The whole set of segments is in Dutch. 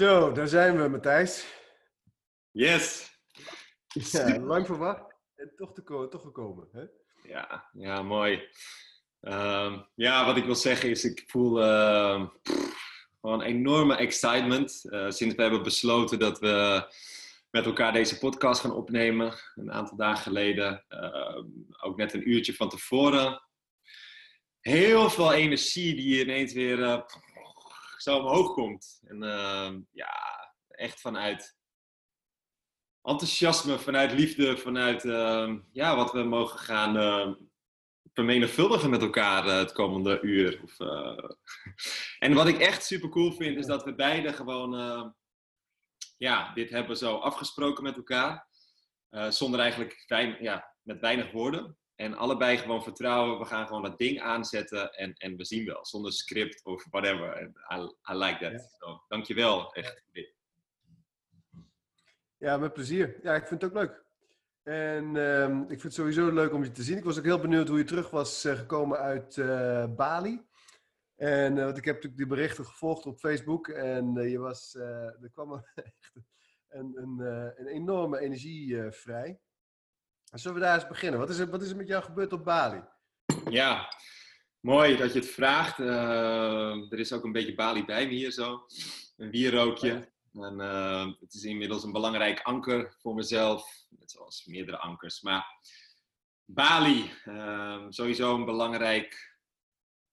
Zo, daar zijn we, Matthijs. Yes. Ja, lang verwacht en toch, te toch gekomen. Hè? Ja, ja, mooi. Ehm, ja, wat ik wil zeggen is, ik voel uh, gewoon enorme excitement uh, sinds we hebben besloten dat we met elkaar deze podcast gaan opnemen. Een aantal dagen geleden, ehm, ook net een uurtje van tevoren. Heel veel energie die ineens weer eh, zo omhoog komt. En ja, echt vanuit enthousiasme, vanuit liefde, vanuit ja, wat we mogen gaan vermenigvuldigen met elkaar uh, het komende uur. Of, uh... en wat ik echt super cool vind, is dat we beide gewoon uh, ja, dit hebben zo afgesproken met elkaar. zonder eigenlijk ja, met weinig woorden. En allebei gewoon vertrouwen, we gaan gewoon dat ding aanzetten en, en we zien wel. Zonder script of whatever. I, I like that. Ja. So, dankjewel, echt. Ja, met plezier. Ja, ik vind het ook leuk. En uh, ik vind het sowieso leuk om je te zien. Ik was ook heel benieuwd hoe je terug was uh, gekomen uit uh, Bali. En uh, want ik heb natuurlijk die berichten gevolgd op Facebook. En je was, er kwam echt een, een, een enorme energie vrij. Zullen we daar eens beginnen? Wat is, er, wat is er met jou gebeurd op Bali? Ja, mooi dat je het vraagt. er is ook een beetje Bali bij me hier zo. Een wierrookje. En uh, het is inmiddels een belangrijk anker voor mezelf, net zoals meerdere ankers. Maar Bali, uh, sowieso een belangrijk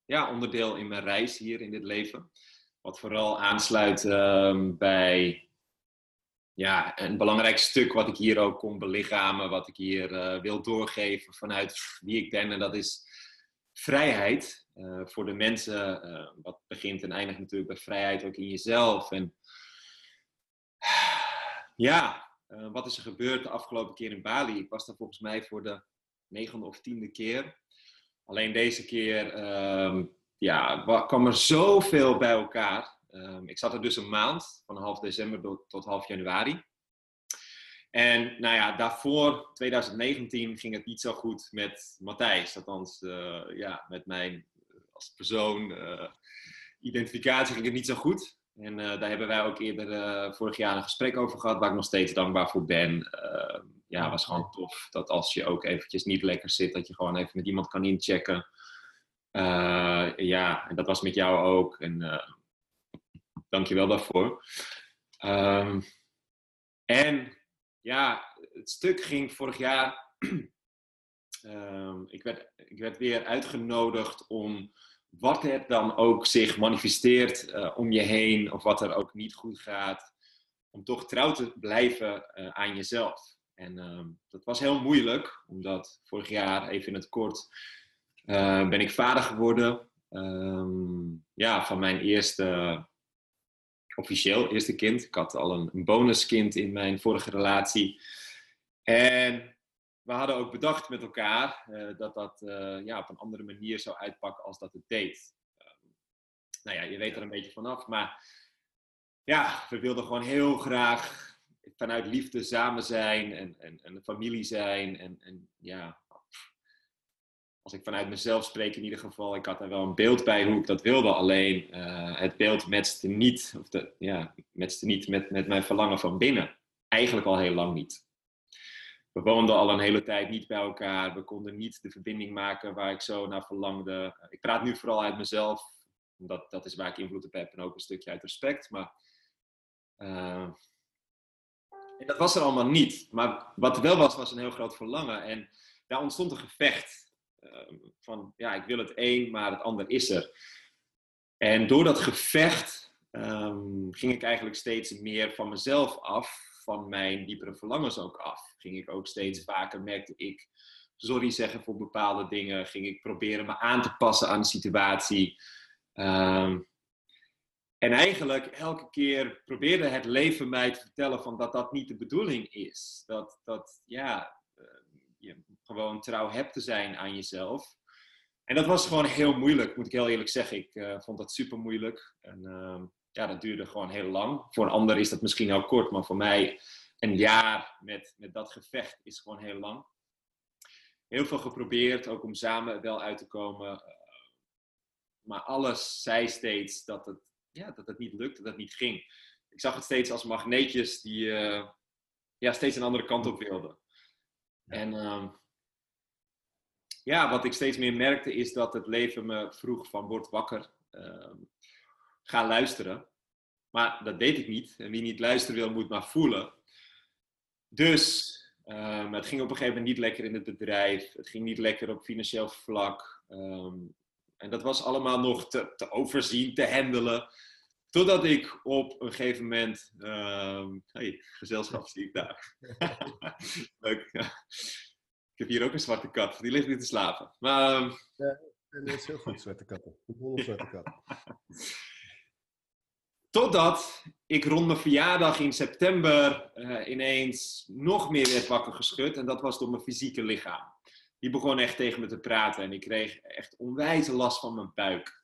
ja, onderdeel in mijn reis hier in dit leven. Wat vooral aansluit bij ja, een belangrijk stuk wat ik hier ook kom belichamen, wat ik hier uh, wil doorgeven vanuit wie ik ben. En dat is vrijheid uh, voor de mensen. Uh, wat begint en eindigt natuurlijk bij vrijheid ook in jezelf. En ja, wat is er gebeurd de afgelopen keer in Bali? Ik was daar volgens mij voor de negende of tiende keer. Alleen deze keer um, ja, kwam er zoveel bij elkaar. Um, ik zat er dus een maand, van half december tot half januari. En nou ja, daarvoor, 2019, ging het niet zo goed met Matthijs. Althans, uh, ja, met mijn als persoon, uh, identificatie ging het niet zo goed. En daar hebben wij ook eerder vorig jaar een gesprek over gehad, waar ik nog steeds dankbaar voor ben. Uh, ja, was gewoon tof dat als je ook eventjes niet lekker zit, dat je gewoon even met iemand kan inchecken. ja, en dat was met jou ook. En dank je wel daarvoor. Um, en ja, het stuk ging vorig jaar. um, ik, werd, ik werd weer uitgenodigd om wat er dan ook zich manifesteert uh, om je heen of wat er ook niet goed gaat, om toch trouw te blijven uh, aan jezelf. En uh, dat was heel moeilijk, omdat vorig jaar, even in het kort, uh, ben ik vader geworden ja, van mijn eerste, officieel eerste kind. Ik had al een, een bonuskind in mijn vorige relatie. En we hadden ook bedacht met elkaar uh, dat dat uh, ja, op een andere manier zou uitpakken als dat het deed. Um, nou ja, je weet er een beetje vanaf, maar ja, we wilden gewoon heel graag vanuit liefde samen zijn en, en, en een familie zijn. En, en ja, als ik vanuit mezelf spreek in ieder geval, ik had er wel een beeld bij hoe ik dat wilde. Alleen uh, het beeld matchte niet, of de, ja, matchte niet met, met mijn verlangen van binnen. Eigenlijk al heel lang niet we woonden al een hele tijd niet bij elkaar. We konden niet de verbinding maken waar ik zo naar verlangde. Ik praat nu vooral uit mezelf, omdat dat is waar ik invloed op heb en ook een stukje uit respect. Maar uh, dat was er allemaal niet. Maar wat er wel was, was een heel groot verlangen. En daar ontstond een gevecht. Uh, van ja, ik wil het een, maar het ander is er. En door dat gevecht um, ging ik eigenlijk steeds meer van mezelf af van mijn diepere verlangens ook af. Ging ik ook steeds vaker, merkte ik, sorry zeggen voor bepaalde dingen. Ging ik proberen me aan te passen aan de situatie. Um, en eigenlijk elke keer probeerde het leven mij te vertellen van dat dat niet de bedoeling is. Dat, dat ja, uh, je gewoon trouw hebt te zijn aan jezelf. En dat was gewoon heel moeilijk, moet ik heel eerlijk zeggen. Ik uh, vond dat super moeilijk. En uh, ja, dat duurde gewoon heel lang. Voor een ander is dat misschien heel kort, maar voor mij een jaar met, met dat gevecht is gewoon heel lang. Heel veel geprobeerd, ook om samen wel uit te komen. Eh, maar alles zei steeds dat het, ja, dat het niet lukte, dat het niet ging. ik zag het steeds als magneetjes die eh, ja, steeds een andere kant op wilden. En ehm, ja, wat ik steeds meer merkte is dat het leven me vroeg van word wakker, uh, ga luisteren. Maar dat deed ik niet. En wie niet luisteren wil, moet maar voelen. Dus um, het ging op een gegeven moment niet lekker in het bedrijf. Het ging niet lekker op financieel vlak. Um, en dat was allemaal nog te, te, overzien, te handelen. Totdat ik op een gegeven moment. Um, hey, gezelschap zie ik daar. Leuk. Ik heb hier ook een zwarte kat. Die ligt niet te slapen. Maar, ja, dat is heel goed, zwarte katten. Een zwarte kat. Totdat ik rond mijn verjaardag in september uh, ineens nog meer werd wakker geschud. En dat was door mijn fysieke lichaam. Die begon echt tegen me te praten. En ik kreeg echt onwijze last van mijn buik.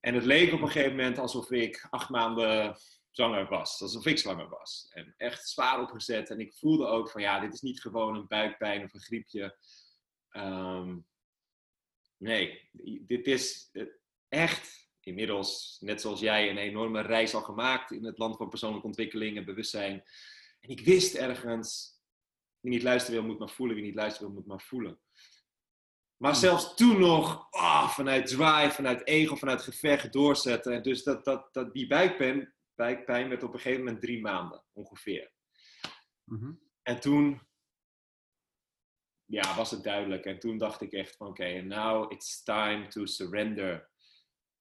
En het leek op een gegeven moment alsof ik acht maanden zwanger was. Alsof ik zwanger was. En echt zwaar opgezet. En ik voelde ook van ja, dit is niet gewoon een buikpijn of een griepje. Um, nee, dit is echt inmiddels, net zoals jij, een enorme reis al gemaakt in het land van persoonlijke ontwikkeling en bewustzijn. En ik wist ergens, wie niet luisteren wil, moet maar voelen. Wie niet luisteren wil, moet maar voelen. Maar hmm. zelfs toen nog, oh, vanuit drive, vanuit ego, vanuit gevecht doorzetten. En dus dat, dat, dat, die buikpijn, buikpijn werd op een gegeven moment drie maanden ongeveer. Mm En toen ja, was het duidelijk. En toen dacht ik echt van oké, okay, now it's time to surrender.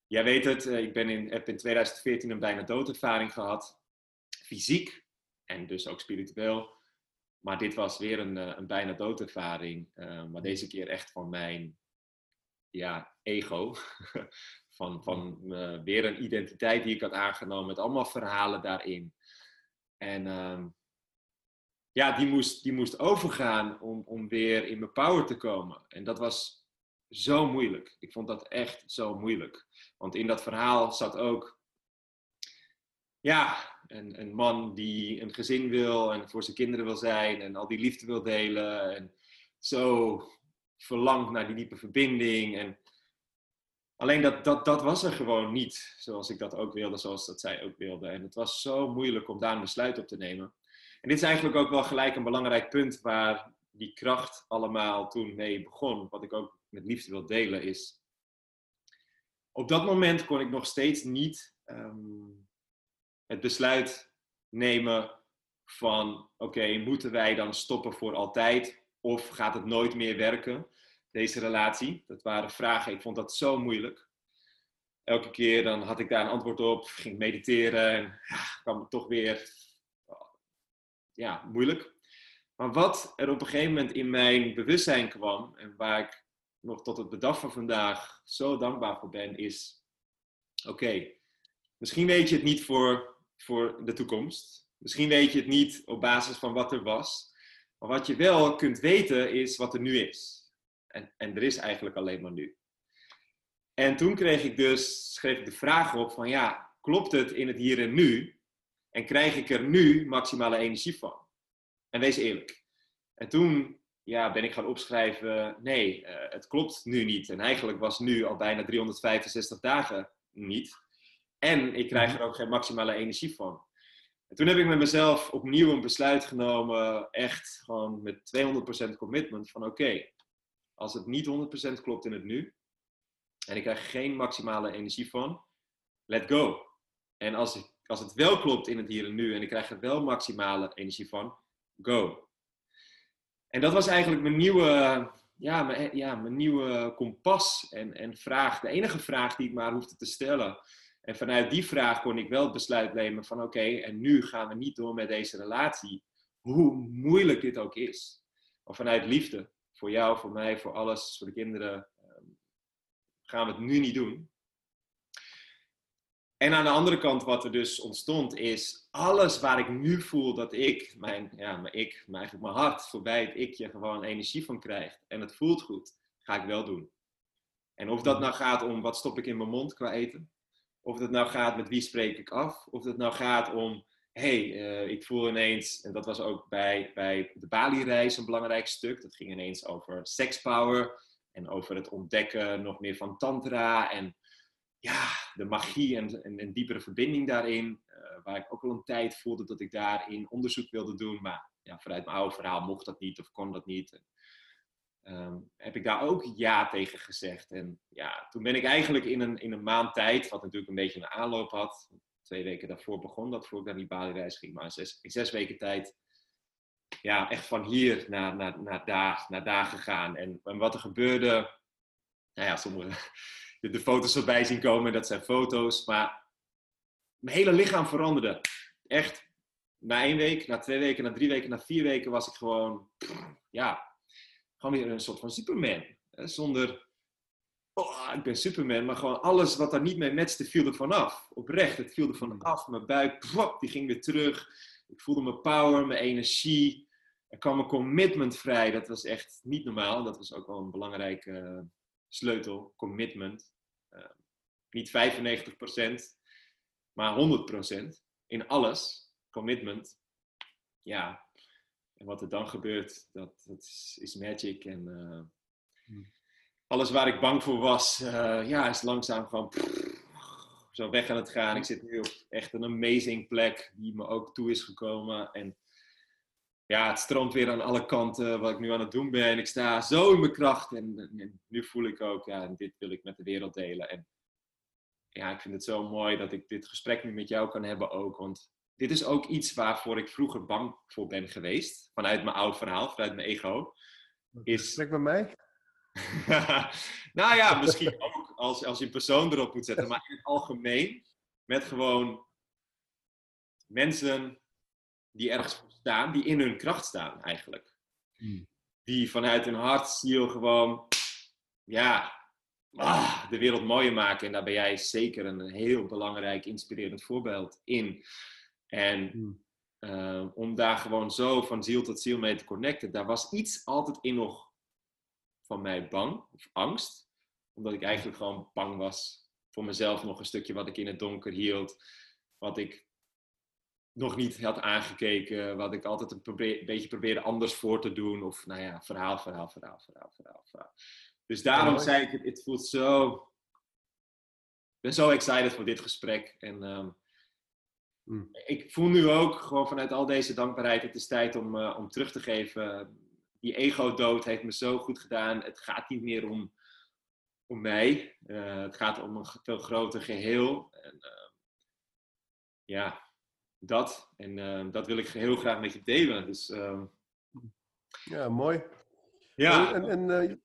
Jij weet het, eh, ik ben in, heb in 2014 een bijna doodervaring gehad. Fysiek en dus ook spiritueel. Maar dit was weer een, eh, een bijna doodervaring. Uh, maar deze keer echt van mijn ja, ego. van van uh, weer een identiteit die ik had aangenomen met allemaal verhalen daarin. En uh, ja, die moest, die moest overgaan om, om weer in mijn power te komen. En dat was zo moeilijk. Ik vond dat echt zo moeilijk. Want in dat verhaal zat ook, ja, een, een man die een gezin wil en voor zijn kinderen wil zijn en al die liefde wil delen. En zo verlangt naar die diepe verbinding. En alleen dat, dat, dat was er gewoon niet, zoals ik dat ook wilde, zoals dat zij ook wilde. En het was zo moeilijk om daar een besluit op te nemen. En dit is eigenlijk ook wel gelijk een belangrijk punt waar die kracht allemaal toen mee begon. Wat ik ook met liefde wil delen is. Op dat moment kon ik nog steeds niet um, het besluit nemen van oké, moeten wij dan stoppen voor altijd of gaat het nooit meer werken, deze relatie? Dat waren vragen, ik vond dat zo moeilijk. Elke keer dan had ik daar een antwoord op, ging mediteren en ja, kwam het toch weer ja, moeilijk. Maar wat er op een gegeven moment in mijn bewustzijn kwam en waar ik nog tot het bedag van vandaag zo dankbaar voor ben, is: oké, misschien weet je het niet voor, voor de toekomst. Misschien weet je het niet op basis van wat er was. Maar wat je wel kunt weten is wat er nu is. En, en er is eigenlijk alleen maar nu. En toen kreeg ik dus, schreef ik de vraag op van ja, klopt het in het hier en nu? En krijg ik er nu maximale energie van? En wees eerlijk. En toen ja, ben ik gaan opschrijven, nee, uh, het klopt nu niet. En eigenlijk was nu al bijna 365 dagen niet. En ik krijg er ook geen maximale energie van. En toen heb ik met mezelf opnieuw een besluit genomen, echt gewoon met 200% commitment van oké, als het niet 100% klopt in het nu en ik krijg geen maximale energie van, let go. En als, als het wel klopt in het hier en nu en ik krijg er wel maximale energie van, go. En dat was eigenlijk mijn nieuwe, ja, mijn, ja, mijn nieuwe kompas en, en vraag. De enige vraag die ik maar hoefde te stellen. En vanuit die vraag kon ik wel het besluit nemen van oké, en nu gaan we niet door met deze relatie. Hoe moeilijk dit ook is. Maar vanuit liefde, voor jou, voor mij, voor alles, voor de kinderen, ehm, gaan we het nu niet doen. En aan de andere kant, wat er dus ontstond, is alles waar ik nu voel dat ik, mijn, ja, mijn ik, mijn, eigenlijk mijn hart, voorbij het ikje gewoon energie van krijgt. En het voelt goed, ga ik wel doen. En of dat nou gaat om wat stop ik in mijn mond qua eten. Of dat nou gaat met wie spreek ik af. Of dat nou gaat om, hey, uh, ik voel ineens, en dat was ook bij, bij de Bali-reis een belangrijk stuk. Dat ging ineens over sexpower en over het ontdekken nog meer van tantra en ja, de magie en, en een diepere verbinding daarin. Uh, waar ik ook al een tijd voelde dat ik daarin onderzoek wilde doen. Maar ja, vanuit mijn oude verhaal mocht dat niet of kon dat niet. Um, heb ik daar ook ja tegen gezegd. En ja, toen ben ik eigenlijk in een, in een maand tijd, wat natuurlijk een beetje een aanloop had. Twee weken daarvoor begon dat, voor ik naar die Bali-reis ging. Maar in zes, weken tijd, ja, echt van hier naar, naar, naar, daar, naar daar gegaan. En, en wat er gebeurde, nou ja, sommige, de, de foto's erbij zien komen, dat zijn foto's. Maar mijn hele lichaam veranderde. Echt. Na één week, na twee weken, na drie weken, na vier weken was ik gewoon, ja, gewoon weer een soort van Superman. Zonder, oh, ik ben Superman, maar gewoon alles wat daar niet mee matchte, viel er vanaf. Oprecht, het viel er vanaf. Mijn buik, die ging weer terug. Ik voelde mijn power, mijn energie. Er kwam een commitment vrij. Dat was echt niet normaal. Dat was ook wel een belangrijke uh, sleutel. Commitment. Uh, niet 95%, maar 100% in alles. Commitment. Ja, en wat er dan gebeurt, dat, dat is, is magic. En uh, alles waar ik bang voor was, uh, ja, is langzaam pff, zo weg aan het gaan. Ik zit nu op echt een amazing plek die me ook toe is gekomen. En ja, het stroomt weer aan alle kanten wat ik nu aan het doen ben. Ik sta zo in mijn kracht. En, en nu voel ik ook, ja, dit wil ik met de wereld delen. En ja, ik vind het zo mooi dat ik dit gesprek nu met jou kan hebben ook. Want dit is ook iets waarvoor ik vroeger bang voor ben geweest. Vanuit mijn oud verhaal, vanuit mijn ego. Is... Spreek met mij? nou ja, misschien ook als, als je een persoon erop moet zetten. Maar in het algemeen, met gewoon mensen die ergens staan, die in hun kracht staan eigenlijk. Hmm. Die vanuit hun hart, ziel gewoon, ja, ah, de wereld mooier maken. En daar ben jij zeker een heel belangrijk, inspirerend voorbeeld in. En hmm. eh, om daar gewoon zo van ziel tot ziel mee te connecten, daar was iets altijd in nog van mij bang of angst. Omdat ik eigenlijk gewoon bang was voor mezelf nog een stukje wat ik in het donker hield. Wat ik nog niet had aangekeken. Wat ik altijd een, beetje probeerde anders voor te doen. Of nou ja, verhaal, verhaal, verhaal, verhaal, verhaal. verhaal. Dus daarom zei ik, het voelt zo... Ik ben zo excited voor dit gesprek. En um, Mm. Ik voel nu ook gewoon vanuit al deze dankbaarheid, het is tijd om, uh, om terug te geven. Die ego-dood heeft me zo goed gedaan. Het gaat niet meer om, om mij. Uh, het gaat om een veel groter geheel. En, uh, ja, dat. En dat wil ik heel graag met je delen. Dus, ehm, ja, mooi. Ja. En, en,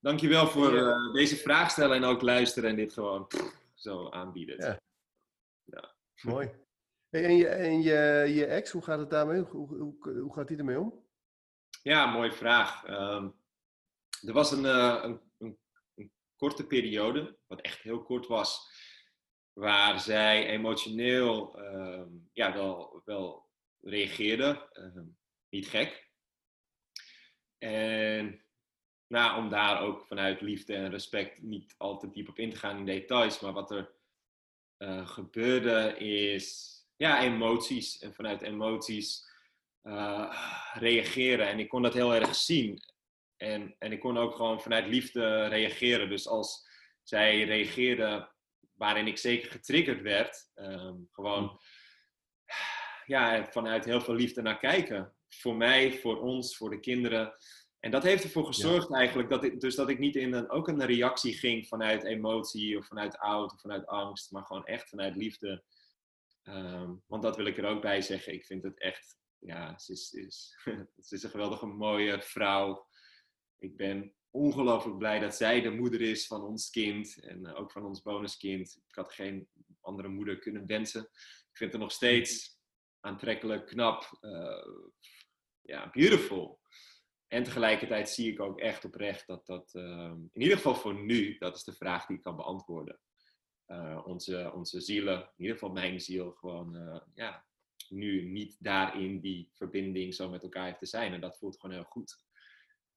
Dankjewel voor deze vraag stellen en ook luisteren en dit gewoon zo aanbieden. Ja. Ja. Mooi. en je, en je, je ex, hoe gaat het daarmee? Hoe, hoe, hoe gaat die ermee om? Ja, mooie vraag. Ehm, er was een, uh, een, een, een, korte periode, wat echt heel kort was, waar zij emotioneel uh, ja, wel, reageerde. Uh, niet gek. En nou, om daar ook vanuit liefde en respect niet al te diep op in te gaan in details, maar wat er uh, gebeurde is ja, emoties. En vanuit emoties uh, reageren. En ik kon dat heel erg zien. En, en ik kon ook gewoon vanuit liefde reageren. Dus als zij reageerde waarin ik zeker getriggerd werd, um, gewoon ja, vanuit heel veel liefde naar kijken. Voor mij, voor ons, voor de kinderen. En dat heeft ervoor gezorgd eigenlijk dat ik, dus dat ik niet in een, ook een reactie ging vanuit emotie of vanuit oud of vanuit angst, maar gewoon echt vanuit liefde. Um, want dat wil ik er ook bij zeggen. Ik vind het echt, ja, ze is, is, ze is een geweldige mooie vrouw. Ik ben ongelooflijk blij dat zij de moeder is van ons kind en uh, ook van ons bonuskind. Ik had geen andere moeder kunnen wensen. Ik vind het nog steeds aantrekkelijk, knap, uh, ja, beautiful. En tegelijkertijd zie ik ook echt oprecht dat dat, ehm, in ieder geval voor nu, dat is de vraag die ik kan beantwoorden. Uh, onze, onze zielen, in ieder geval mijn ziel, gewoon ja, nu niet daarin die verbinding zo met elkaar heeft te zijn. En dat voelt gewoon heel goed.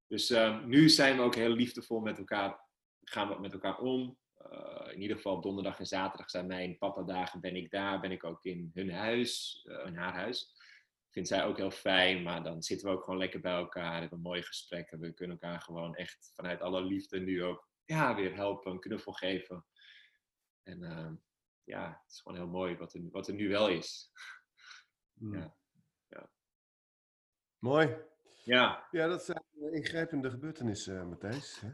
Dus uh, nu zijn we ook heel liefdevol met elkaar, gaan we met elkaar om. Eh, in ieder geval donderdag en zaterdag zijn mijn papa dagen, ben ik daar, ben ik ook in hun huis, in haar huis vindt zij ook heel fijn. Maar dan zitten we ook gewoon lekker bij elkaar, hebben mooie gesprekken. We kunnen elkaar gewoon echt vanuit alle liefde nu ook ja, weer helpen, een knuffel geven. En ehm, ja, het is gewoon heel mooi wat er, wat er nu wel is. Hmm. Ja. Ja. Mooi. Ja, Ja, dat zijn ingrijpende gebeurtenissen, eh, Matthijs. hè?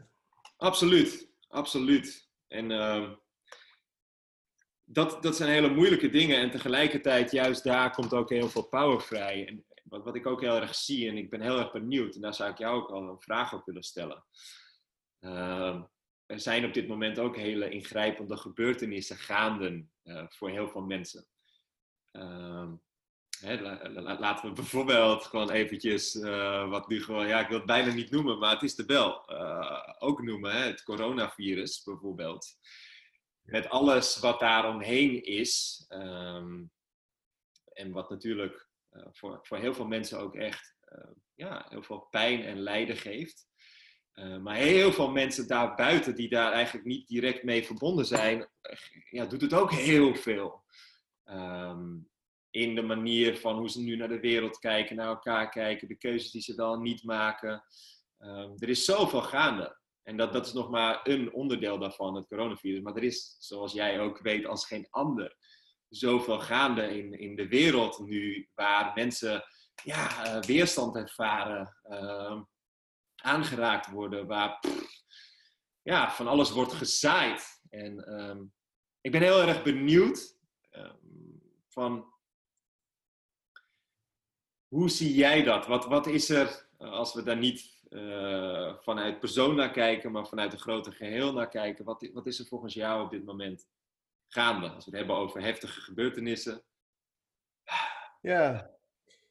absoluut. Absoluut. En ehm, dat, dat zijn hele moeilijke dingen. En tegelijkertijd, juist daar komt ook heel veel power vrij. En wat, wat ik ook heel erg zie, en ik ben heel erg benieuwd, en daar zou ik jou ook al een vraag op willen stellen. Ehm, er zijn op dit moment ook hele ingrijpende gebeurtenissen gaande eh, voor heel veel mensen. Hè, la- la- laten we bijvoorbeeld gewoon eventjes, eh, wat nu gewoon, ja, ik wil het bijna niet noemen, maar het is er wel, eh, ook noemen, hè, het coronavirus bijvoorbeeld. Met alles wat daaromheen is, ehm, en wat natuurlijk eh, voor, voor heel veel mensen ook echt ja, heel veel pijn en lijden geeft. Maar heel veel mensen daarbuiten die daar eigenlijk niet direct mee verbonden zijn, ja, doet het ook heel veel. Ehm, in de manier van hoe ze nu naar de wereld kijken, naar elkaar kijken, de keuzes die ze wel niet maken. Ehm, er is zoveel gaande. En dat, dat is nog maar een onderdeel daarvan, het coronavirus. Maar er is, zoals jij ook weet, als geen ander, zoveel gaande in, in de wereld nu, waar mensen ja, eh, weerstand ervaren, ehm, aangeraakt worden, waar ja, van alles wordt gezaaid. En ehm, ik ben heel erg benieuwd van hoe zie jij dat? Wat, wat is er, eh, als we daar niet eh, vanuit persoon naar kijken, maar vanuit een groter geheel naar kijken, wat, wat is er volgens jou op dit moment gaande? Als we het hebben over heftige gebeurtenissen. Ja.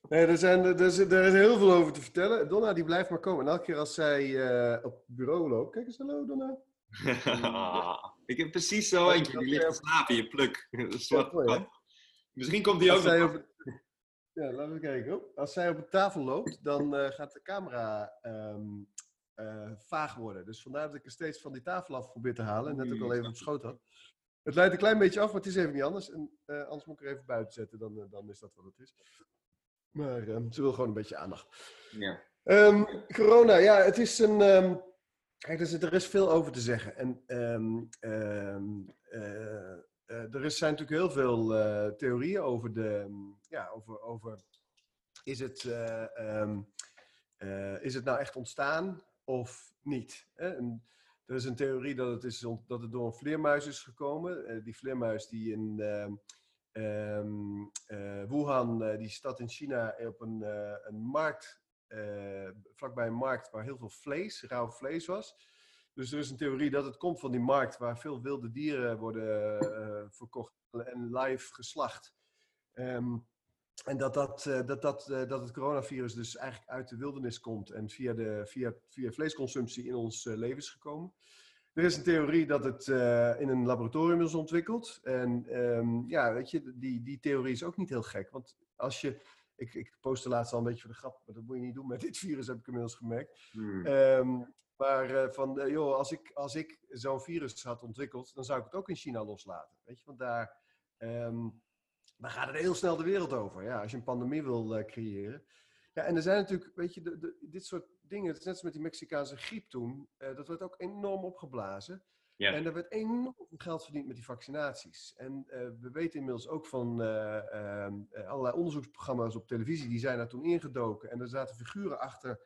Nee, er, zijn, er, is, er is heel veel over te vertellen. Donna, die blijft maar komen. En elke keer als zij eh, op het bureau loopt... Kijk eens, hallo Donna. ik heb precies zo eentje, die ligt te slapen in je pluk. Mooi, gat. Misschien komt die ook nog. op het- Ja, laten we kijken. Oh, Als zij op de tafel loopt, dan eh, gaat de camera ehm, eh, vaag worden. Dus vandaar dat ik er steeds van die tafel af probeer te halen. En net ook al even op schoot had. Het leidt een klein beetje af, maar het is even niet anders. En, eh, anders moet ik er even buiten zetten, dan, dan is dat wat het is. Maar ehm, ze wil gewoon een beetje aandacht. Ja. Ehm, corona, ja, het is een. kijk, er, is, er is veel over te zeggen. En eh, er zijn natuurlijk heel veel eh, theorieën over de. ehm, Ja, over. over is, het, eh, ehm, eh, is het nou echt ontstaan of niet? Hè? Er is een theorie dat het, is, dat het door een vleermuis is gekomen. Die vleermuis die in. ehm, ehm, eh, Wuhan, die stad in China, op een, een markt vlakbij een markt waar heel veel vlees, rauw vlees was. Dus er is een theorie dat het komt van die markt waar veel wilde dieren worden eh, verkocht en live geslacht. Ehm, en dat, dat, eh, dat, dat, eh, dat het coronavirus dus eigenlijk uit de wildernis komt en via, de, via, via vleesconsumptie in ons leven is gekomen. Er is een theorie dat het in een laboratorium is ontwikkeld. En ehm, ja, weet je, die, die theorie is ook niet heel gek. Want als je ik, ik postte laatst al een beetje voor de grap, maar dat moet je niet doen met dit virus, heb ik inmiddels gemerkt. Hmm. Ehm, maar eh, van, eh, joh, als ik, als ik zo'n virus had ontwikkeld, dan zou ik het ook in China loslaten. Weet je, want daar, ehm, daar gaat het heel snel de wereld over. Ja, als je een pandemie wil eh, creëren. Ja, en er zijn natuurlijk, weet je, de, de- dit soort dingen, het is net als met die Mexicaanse griep toen, dat werd ook enorm opgeblazen. Ja. En er werd enorm geld verdiend met die vaccinaties. En we weten inmiddels ook van eh, ehm, eh, allerlei onderzoeksprogramma's op televisie, die zijn daar toen ingedoken. En er zaten figuren achter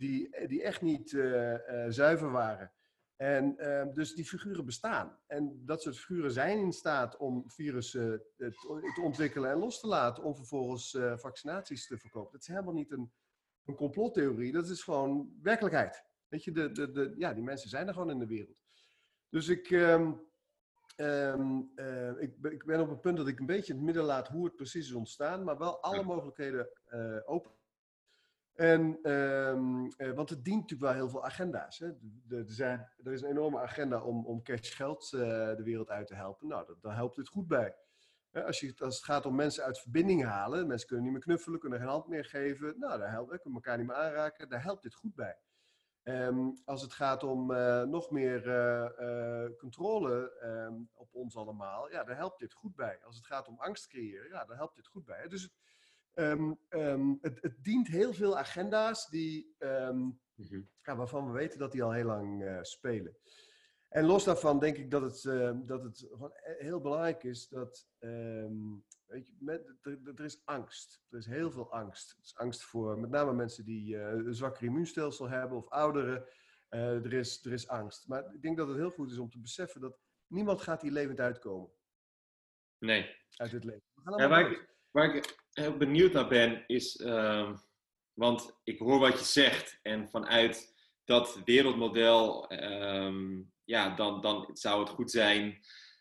die, die echt niet eh, eh, zuiver waren. En ehm, dus die figuren bestaan. En dat soort figuren zijn in staat om virussen eh, te, te ontwikkelen en los te laten, om vervolgens vaccinaties te verkopen. Dat is helemaal niet een, een complottheorie, dat is gewoon werkelijkheid. Weet je, de, de, de, ja, die mensen zijn er gewoon in de wereld. Dus ik, ehm, ehm, eh, ik, ben- ik ben op het punt dat ik een beetje in het midden laat hoe het precies is ontstaan, maar wel alle mogelijkheden open. En, ehm, eh, want het dient natuurlijk wel heel veel agenda's. Hè. Er, zijn, er is een enorme agenda om, om cash geld eh, de wereld uit te helpen. Nou, dat, daar helpt dit goed bij. Als, je, als het gaat om mensen uit verbinding halen, mensen kunnen niet meer knuffelen, kunnen geen hand meer geven. Nou, daar helpt, kunnen elkaar niet meer aanraken, daar helpt dit goed bij. Ehm, als het gaat om eh, nog meer controle ehm, op ons allemaal, ja, daar helpt dit goed bij. Als het gaat om angst creëren, ja, daar helpt dit goed bij. Dus het, ehm, ehm, het, het dient heel veel agenda's die, ehm, Mhm. ja, waarvan we weten dat die al heel lang eh, spelen. En los daarvan denk ik dat het, uh, dat het gewoon heel belangrijk is dat. Weet je, met, er, er, is angst. Er is heel veel angst. Er is angst voor met name mensen die uh, een zwakker immuunstelsel hebben of ouderen. Uh, er, is, er is angst. Maar ik denk dat het heel goed is om te beseffen dat niemand gaat hier levend uitkomen. Nee. Uit het leven. Waar, ik, waar, ik, heel benieuwd naar ben, is. Uh, want ik hoor wat je zegt. En vanuit dat wereldmodel. Um, ja, dan, dan zou het goed zijn.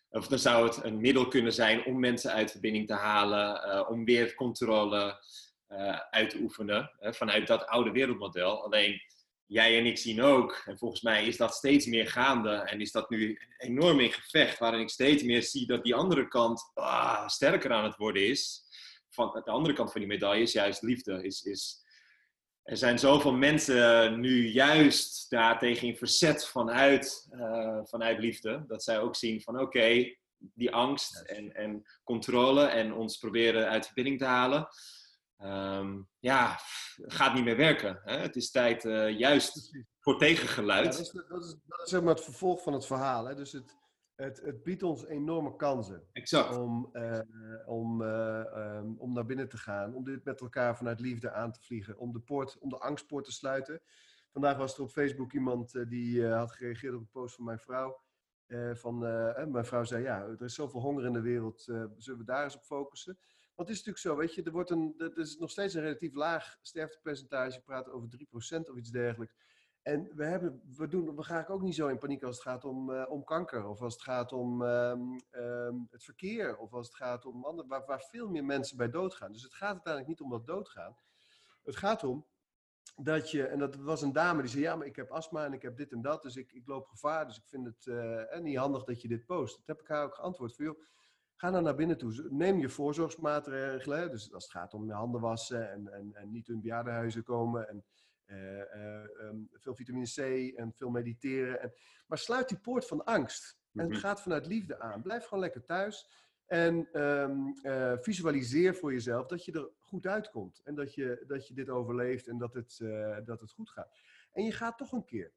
Of dan zou het een middel kunnen zijn om mensen uit verbinding te halen. Uh, om weer controle uh, uit te oefenen. vanuit dat oude wereldmodel. Alleen jij en ik zien ook, en volgens mij is dat steeds meer gaande en is dat nu enorm in gevecht, waarin ik steeds meer zie dat die andere kant ah, sterker aan het worden is. Van de andere kant van die medaille is juist liefde. Is, is, er zijn zoveel mensen nu juist daartegen in verzet vanuit, uh, vanuit liefde, dat zij ook zien van oké, die angst en, en controle en ons proberen uit verbinding te halen um, ja, gaat niet meer werken. Hè? Het is tijd uh, juist voor tegengeluid. Ja, dat, is, dat, is, dat is zeg maar het vervolg van het verhaal. Hè? Dus het, het, het biedt ons enorme kansen. Exact. Om, uh, om, uh, um, om naar binnen te gaan, om dit met elkaar vanuit liefde aan te vliegen, om de, poort, om de angstpoort te sluiten. Vandaag was er op Facebook iemand die had gereageerd op een post van mijn vrouw. van, mijn vrouw zei, ja, er is zoveel honger in de wereld, zullen we daar eens op focussen? Want het is natuurlijk zo, weet je, er, wordt een, er is nog steeds een relatief laag sterftepercentage. Je praat over 3% of iets dergelijks. En we, hebben, we, doen, we gaan ook niet zo in paniek als het gaat om, uh, om kanker. Of als het gaat om um, um, het verkeer. Of als het gaat om andere, waar, veel meer mensen bij doodgaan. Dus het gaat uiteindelijk niet om dat doodgaan. Het gaat om dat je, en dat was een dame die zei: Ja, maar ik heb astma en ik heb dit en dat. Dus ik, ik loop gevaar. Dus ik vind het uh, niet handig dat je dit post. Dat heb ik haar ook geantwoord. Joh, Ga dan naar binnen toe. Neem je voorzorgsmaatregelen. Dus als het gaat om je handen wassen en, en, en niet in bejaardenhuizen komen. En um, veel vitamine C en veel mediteren. En, maar sluit die poort van angst. En mm -hmm. gaat vanuit liefde aan. Blijf gewoon lekker thuis. En um, uh, visualiseer voor jezelf dat je er goed uitkomt. En dat je, dat je dit overleeft en dat het, dat het goed gaat. En je gaat toch een keer.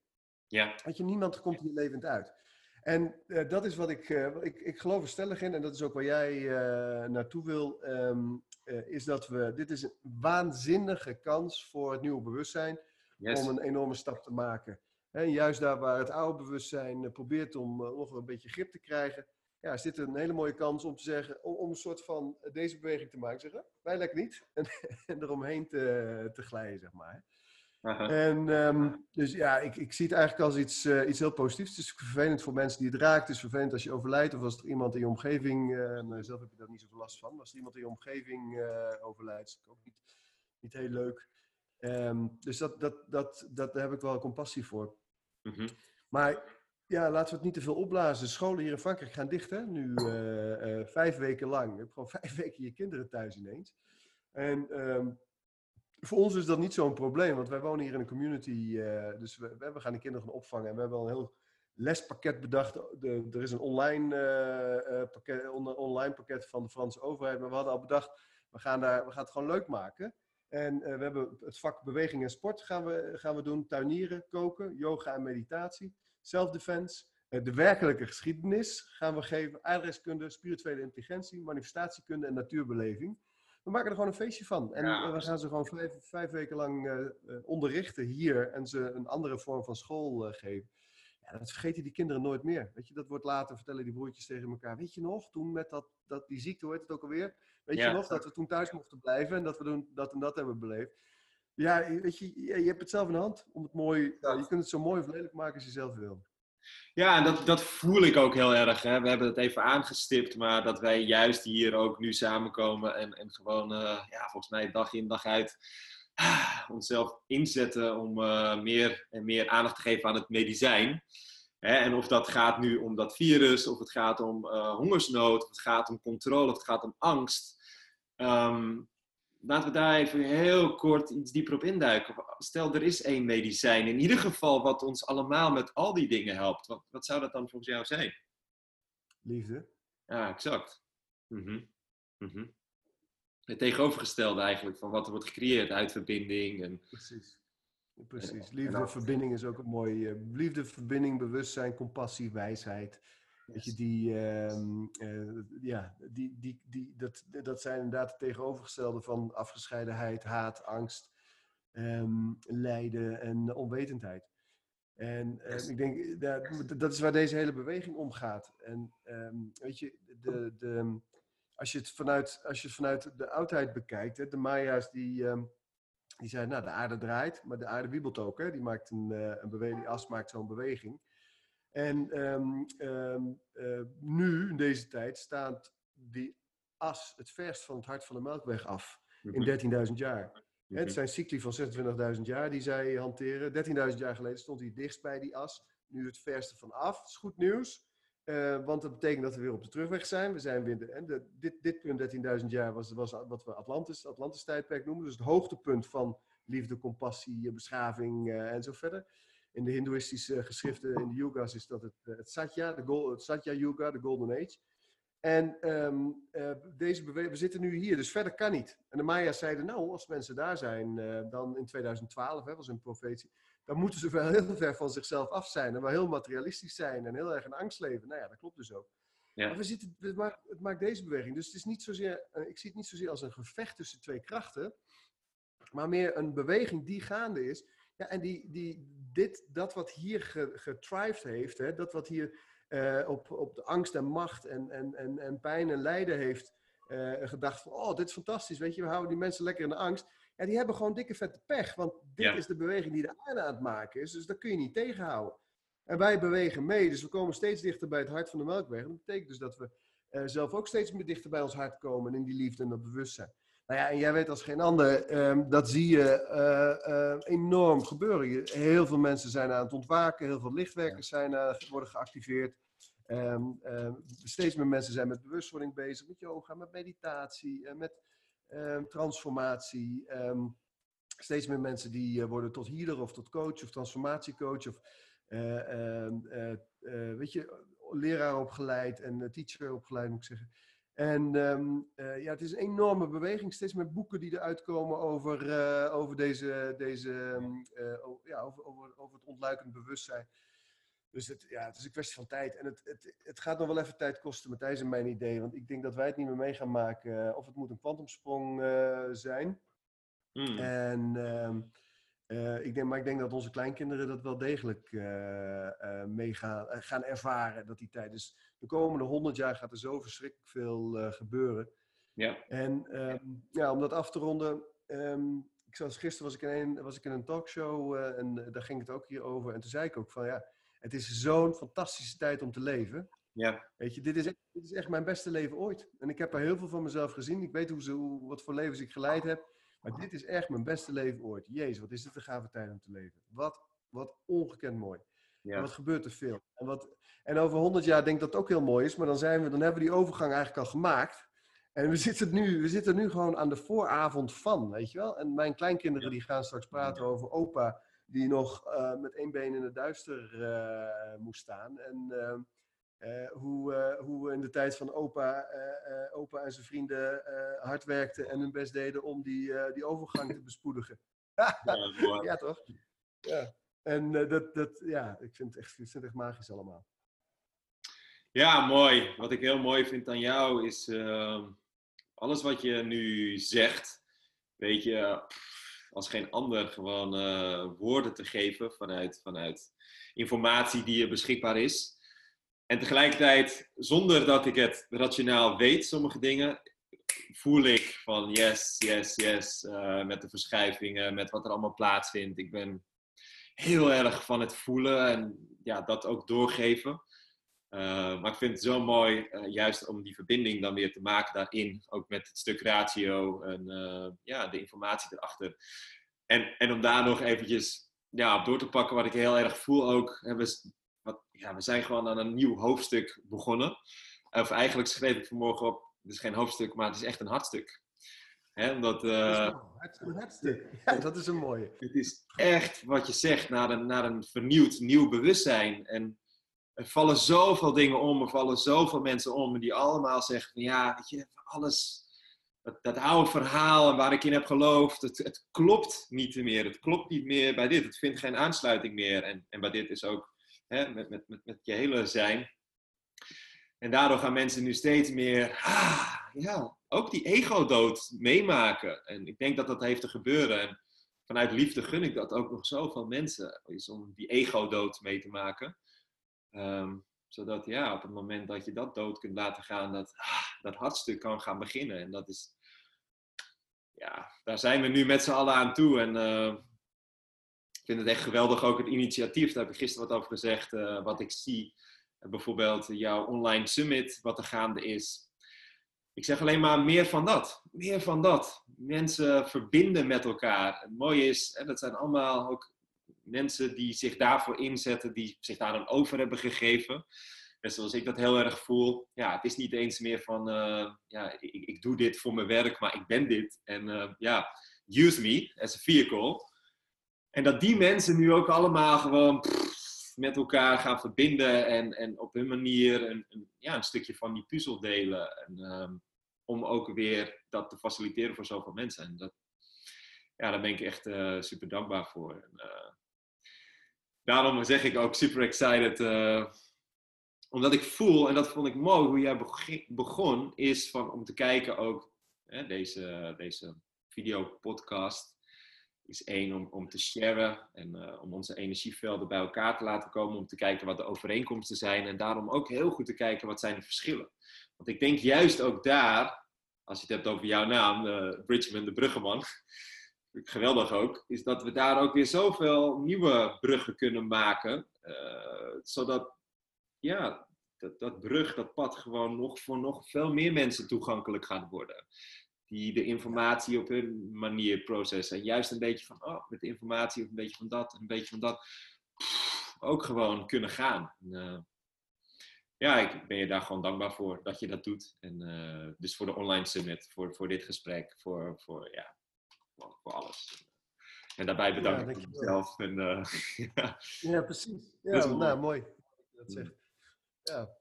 Ja. Dat je niemand komt hier levend uit. En uh, dat is wat ik, uh, ik, ik geloof er stellig in, en dat is ook waar jij uh, naartoe wil, um, is dat we, dit is een waanzinnige kans voor het nieuwe bewustzijn yes. om een enorme stap te maken. En juist daar waar het oude bewustzijn probeert om nog een beetje grip te krijgen, ja, is dit een hele mooie kans om te zeggen, om, om een soort van deze beweging te maken. Zeggen, wij lekker niet, en, en eromheen te, te glijden, zeg maar. En um, dus ja, ik, ik zie het eigenlijk als iets, uh, iets heel positiefs. Het is vervelend voor mensen die het raakt. Het is vervelend als je overlijdt of als er iemand in je omgeving, uh, zelf heb je daar niet zoveel last van, maar als er iemand in je omgeving uh, overlijdt, is het ook niet, niet heel leuk. Um, dus dat, dat, dat, dat, daar heb ik wel compassie voor. Mm -hmm. Maar ja, laten we het niet te veel opblazen. Scholen hier in Frankrijk gaan dicht, hè? Nu vijf weken lang. Je hebt gewoon vijf weken je kinderen thuis ineens. En um, voor ons is dat niet zo'n probleem, want wij wonen hier in een community. Uh, dus we, we, gaan de kinderen gaan opvangen. En we hebben al een heel lespakket bedacht. Er is een online, uh, uh, pakket, on, online pakket van de Franse overheid. Maar we hadden al bedacht, we gaan, daar, we gaan het gewoon leuk maken. En we hebben het vak beweging en sport gaan we, gaan we doen. Tuinieren, koken, yoga en meditatie. Self-defense. de werkelijke geschiedenis gaan we geven. Adreskunde, spirituele intelligentie, manifestatiekunde en natuurbeleving we maken er gewoon een feestje van. En ja. we gaan ze gewoon vijf, vijf weken lang uh, onderrichten hier en ze een andere vorm van school uh, geven. Ja, dat vergeten die kinderen nooit meer. Weet je, dat wordt later, vertellen die broertjes tegen elkaar. Weet je nog, toen met dat, dat, die ziekte, hoe heet het ook alweer? Weet ja. je nog, dat we toen thuis mochten blijven en dat we doen, dat en dat hebben beleefd. Ja, weet je, je, hebt het zelf in de hand om het mooi, ja. je kunt het zo mooi of lelijk maken als je zelf wil. Ja, dat, dat voel ik ook heel erg. Hè. We hebben het even aangestipt, maar dat wij juist hier ook nu samenkomen en, en gewoon, uh, ja, volgens mij dag in dag uit ah, onszelf inzetten om uh, meer en meer aandacht te geven aan het medicijn. Hè, en of dat gaat nu om dat virus, of het gaat om uh, hongersnood, of het gaat om controle, of het gaat om angst. Um, laten we daar even heel kort iets dieper op induiken. Stel, er is één medicijn, in ieder geval wat ons allemaal met al die dingen helpt. Wat, wat zou dat dan volgens jou zijn? Liefde. Ja, exact. Mm -hmm. Mm -hmm. Het tegenovergestelde eigenlijk van wat er wordt gecreëerd, uitverbinding. En... Precies. precies. Liefde, verbinding is ook een mooi. Uh, liefde, verbinding, bewustzijn, compassie, wijsheid. Weet je, die, uh, uh, ja, die, die, die, dat, dat zijn inderdaad het tegenovergestelde van afgescheidenheid, haat, angst, um, lijden en onwetendheid. En uh, ik denk, dat, dat is waar deze hele beweging om gaat. En um, weet je, de, de, als, je het vanuit, als je het vanuit de oudheid bekijkt, hè, de Maya's die, um, die zeiden, nou de aarde draait, maar de aarde wiebelt ook. Hè, die maakt een, uh, een beweging, die as maakt zo'n beweging. En um, uh, nu, in deze tijd, staat die as het verst van het hart van de Melkweg af. In 13.000 mhm. jaar. Het mhm. zijn cycli van 26.000 jaar die zij hanteren. 13.000 jaar geleden stond hij dichtst bij die as. Nu het verste van af. Dat is goed nieuws. Uh, want dat betekent dat we weer op de terugweg zijn. We zijn weer de, de, dit, dit punt, 13.000 jaar, was, was wat we Atlantis, Atlantis tijdperk noemen. Dus het hoogtepunt van liefde, compassie, beschaving uh, en zo verder. In de hindoeïstische geschriften, in de yoga's, is dat het, het Satya, de gold, het Satya Yuga, de Golden Age. En um, uh, deze we zitten nu hier, dus verder kan niet. En de Maya's zeiden, nou, als mensen daar zijn, uh, dan in 2012, hè, was een profetie, dan moeten ze wel heel ver van zichzelf af zijn en wel heel materialistisch zijn en heel erg in angst leven. Nou ja, dat klopt dus ook. Ja. Maar we zitten, het, maakt, het maakt deze beweging. Dus het is niet zozeer, uh, ik zie het niet zozeer als een gevecht tussen twee krachten, maar meer een beweging die gaande is. Ja, en die, die, dit, dat wat hier getrived heeft, hè, dat wat hier uh, op, op de angst en macht en, en, en, en pijn en lijden heeft uh, gedacht van, oh, dit is fantastisch, weet je, we houden die mensen lekker in de angst. Ja, die hebben gewoon dikke vette pech, want dit is de beweging die de aarde aan het maken is, dus dat kun je niet tegenhouden. En wij bewegen mee, dus we komen steeds dichter bij het hart van de Melkweg. dat betekent dus dat we uh, zelf ook steeds meer dichter bij ons hart komen in die liefde en dat bewustzijn. Nou ja, en jij weet als geen ander, um, dat zie je uh, uh, enorm gebeuren. Heel veel mensen zijn aan het ontwaken, heel veel lichtwerkers zijn, uh, worden geactiveerd. Um, steeds meer mensen zijn met bewustwording bezig, met yoga, met meditatie, met ehm, transformatie. steeds meer mensen die worden tot healer of tot coach of transformatiecoach of weet je, leraar opgeleid en teacher opgeleid moet ik zeggen. En um, uh, ja, het is een enorme beweging. Steeds meer boeken die eruit komen over, uh, over, deze, deze, um, uh, ja, over, over, over het ontluikend bewustzijn. Dus het, ja, het is een kwestie van tijd. En het, het, het gaat nog wel even tijd kosten, Matthijs en mijn idee. Want ik denk dat wij het niet meer mee gaan maken. Of het moet een kwantumsprong zijn. Mm. En um, uh, ik denk, maar ik denk dat onze kleinkinderen dat wel degelijk uh, uh, mee gaan, gaan ervaren. Dat die tijd. Dus de komende honderd jaar gaat er zo verschrikkelijk veel gebeuren. Ja. En um, ja, om dat af te ronden. Um, ik zat, gisteren was ik, in een, was ik in een talkshow en daar ging het ook hier over. En toen zei ik ook van ja, het is zo'n fantastische tijd om te leven. Ja. Weet je, dit is, echt, dit is echt mijn beste leven ooit. En ik heb er heel veel van mezelf gezien. Ik weet hoe ze, hoe, wat voor levens ik geleid heb. Maar dit is echt mijn beste leven ooit. Jezus, wat is dit een gave tijd om te leven. Wat, wat ongekend mooi. Ja. En wat gebeurt er veel. En, wat, en over honderd jaar denk ik dat het ook heel mooi is. Maar dan, zijn we, dan hebben we die overgang eigenlijk al gemaakt. En we zitten, nu, we zitten nu gewoon aan de vooravond van, weet je wel. En mijn kleinkinderen die gaan straks praten over opa... die nog uh, met één been in het duister uh, moest staan. En... Uh, uh, hoe, uh, hoe in de tijd van opa, uh, opa en zijn vrienden hard werkten en hun best deden om die, die overgang te bespoedigen. ja, toch? Ja. En dat, dat, ja, ik vind, het echt, ik vind het echt magisch allemaal. Ja, mooi. Wat ik heel mooi vind aan jou is ehm, alles wat je nu zegt, weet je, als geen ander gewoon woorden te geven vanuit, vanuit informatie die er beschikbaar is. En tegelijkertijd, zonder dat ik het rationaal weet, sommige dingen, voel ik van yes, yes, yes, uh, met de verschuivingen, met wat er allemaal plaatsvindt. Ik ben heel erg van het voelen en ja, dat ook doorgeven. Uh, maar ik vind het zo mooi, uh, juist om die verbinding dan weer te maken daarin, ook met het stuk ratio en ja, de informatie erachter. En, en om daar nog eventjes ja, op door te pakken, wat ik heel erg voel ook, hebben wat, ja, we zijn gewoon aan een nieuw hoofdstuk begonnen. Of eigenlijk schreef ik vanmorgen op, het is geen hoofdstuk, maar het is echt een hartstuk. Hè, omdat, uh, het is een hartstuk. Ja, dat is een mooie. Het is echt wat je zegt, naar een, naar een vernieuwd, nieuw bewustzijn. En er vallen zoveel dingen om, er vallen zoveel mensen om, die allemaal zeggen: ja, weet je, alles, dat, dat oude verhaal en waar ik in heb geloofd, het, het klopt niet meer. Het klopt niet meer bij dit. Het vindt geen aansluiting meer. En, en bij dit is ook met, met, met, met je hele zijn. En daardoor gaan mensen nu steeds meer, ah, ja, ook die ego-dood meemaken. En ik denk dat dat heeft te gebeuren. En vanuit liefde gun ik dat ook nog zoveel mensen, is om die ego-dood mee te maken. Ehm, zodat ja, op het moment dat je dat dood kunt laten gaan, dat, ah, dat hartstuk kan gaan beginnen. En dat is, ja, daar zijn we nu met z'n allen aan toe. En uh, ik vind het echt geweldig ook het initiatief, daar heb ik gisteren wat over gezegd, uh, wat ik zie. Uh, bijvoorbeeld jouw online summit, wat er gaande is. Ik zeg alleen maar meer van dat. Meer van dat. Mensen verbinden met elkaar. Het mooie is, hè, dat zijn allemaal ook mensen die zich daarvoor inzetten, die zich daar dan over hebben gegeven. En zoals ik dat heel erg voel, ja, het is niet eens meer van, uh, ja, ik, ik, doe dit voor mijn werk, maar ik ben dit. En ja, use me as a vehicle. En dat die mensen nu ook allemaal gewoon met elkaar gaan verbinden en, en op hun manier een, een, ja, een stukje van die puzzel delen. En, um, om ook weer dat te faciliteren voor zoveel mensen. En dat, ja, daar ben ik echt uh, super dankbaar voor. En, daarom zeg ik ook super excited. Uh, omdat ik voel, en dat vond ik mooi hoe jij begon, is van, om te kijken ook, hè, deze, deze video-podcast is één om, om te sharen en uh, om onze energievelden bij elkaar te laten komen, om te kijken wat de overeenkomsten zijn en daarom ook heel goed te kijken wat zijn de verschillen. Want ik denk juist ook daar, als je het hebt over jouw naam, uh, Bridgman de Bruggeman, geweldig ook, is dat we daar ook weer zoveel nieuwe bruggen kunnen maken. Uh, zodat, ja, dat, dat brug, dat pad gewoon nog voor nog veel meer mensen toegankelijk gaat worden. Die de informatie op hun manier processen. En juist een beetje van, oh, met de informatie of een beetje van dat, een beetje van dat. Ook gewoon kunnen gaan. En, uh, ja, ik ben je daar gewoon dankbaar voor dat je dat doet. En uh, dus voor de online summit, voor, voor dit gesprek, voor, voor ja, voor, alles. En daarbij bedank ja, ik mezelf. En, uh, ja. ja. precies. Ja, nou, mooi. Dat zegt. Ja.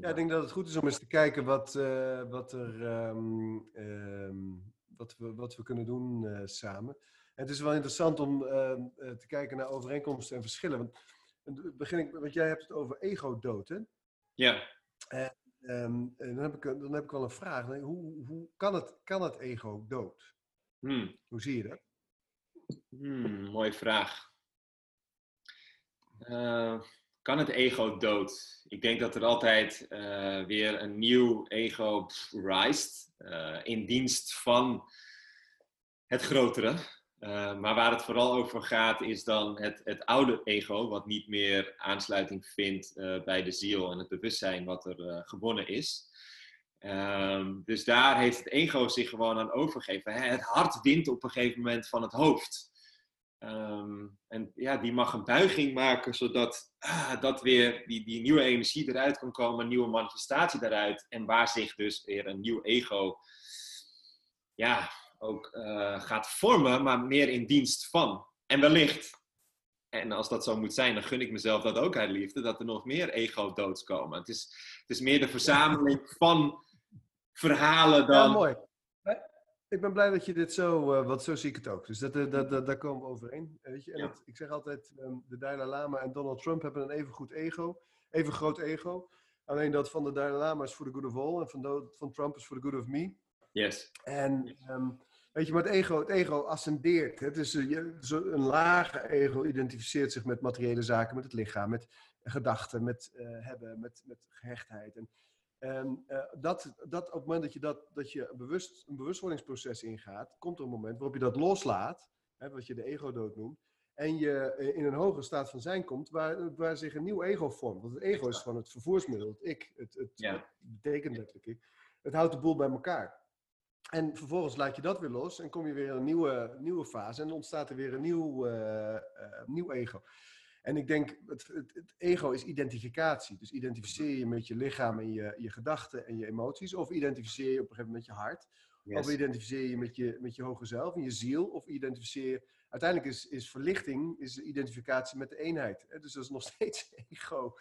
Ja, ik denk dat het goed is om eens te kijken wat, uh, wat, er, um, um, wat, we, wat we kunnen doen uh, samen. En het is wel interessant om ehm, te kijken naar overeenkomsten en verschillen. Want, begin ik, want jij hebt het over ego-dood, hè? Ja. En, um, dan, heb ik, dan heb ik wel een vraag. Hoe, hoe kan, het, kan het ego dood? Hmm. Hoe zie je dat? Hmm, mooie vraag. Kan het ego dood? Ik denk dat er altijd uh, weer een nieuw ego rijst uh, in dienst van het grotere. maar waar het vooral over gaat is dan het, het oude ego, wat niet meer aansluiting vindt bij de ziel en het bewustzijn wat er gewonnen is. Um, dus daar heeft het ego zich gewoon aan overgegeven. Het hart wint op een gegeven moment van het hoofd. Um, en ja, die mag een buiging maken, zodat ah, dat weer die, die nieuwe energie eruit kan komen, een nieuwe manifestatie eruit. En waar zich dus weer een nieuw ego ja, ook uh, gaat vormen, maar meer in dienst van. En wellicht, en als dat zo moet zijn, dan gun ik mezelf dat ook uit liefde, dat er nog meer ego-doods komen. Het is, het is meer de verzameling van verhalen dan. Ja, mooi. Ik ben blij dat je dit zo, uh, want zo zie ik het ook. Dus dat, uh, dat, dat, daar komen we overeen. Weet je? En ja. het, ik zeg altijd, um, de Dalai Lama en Donald Trump hebben een even goed ego, even groot ego. Alleen dat van de Dalai Lama is voor the good of all en van, de, van Trump is voor the good of me. Yes. En um, weet je, maar het ego, het ego ascendeert. Het is uh, een lage ego identificeert zich met materiële zaken, met het lichaam, met gedachten, met hebben, met, met gehechtheid. En, en uh, dat, dat op het moment dat je, dat, dat je bewust, een bewustwordingsproces ingaat, komt er een moment waarop je dat loslaat, hè, wat je de ego-dood noemt, en je in een hogere staat van zijn komt, waar, waar zich een nieuw ego vormt. Want het ego is van het vervoersmiddel, het ik, het, het, ja. het betekent letterlijk ik. Het houdt de boel bij elkaar. En vervolgens laat je dat weer los en kom je weer in een nieuwe, nieuwe fase en ontstaat er weer een nieuw, uh, uh, nieuw ego. En ik denk, het, het, het, ego is identificatie. Dus identificeer je met je lichaam en je, je gedachten en je emoties. Of identificeer je op een gegeven moment met je hart. Yes. Of identificeer je met je, met je hoge zelf en je ziel. Of identificeer je... Uiteindelijk is, is verlichting is identificatie met de eenheid. Dus dat is nog steeds ego.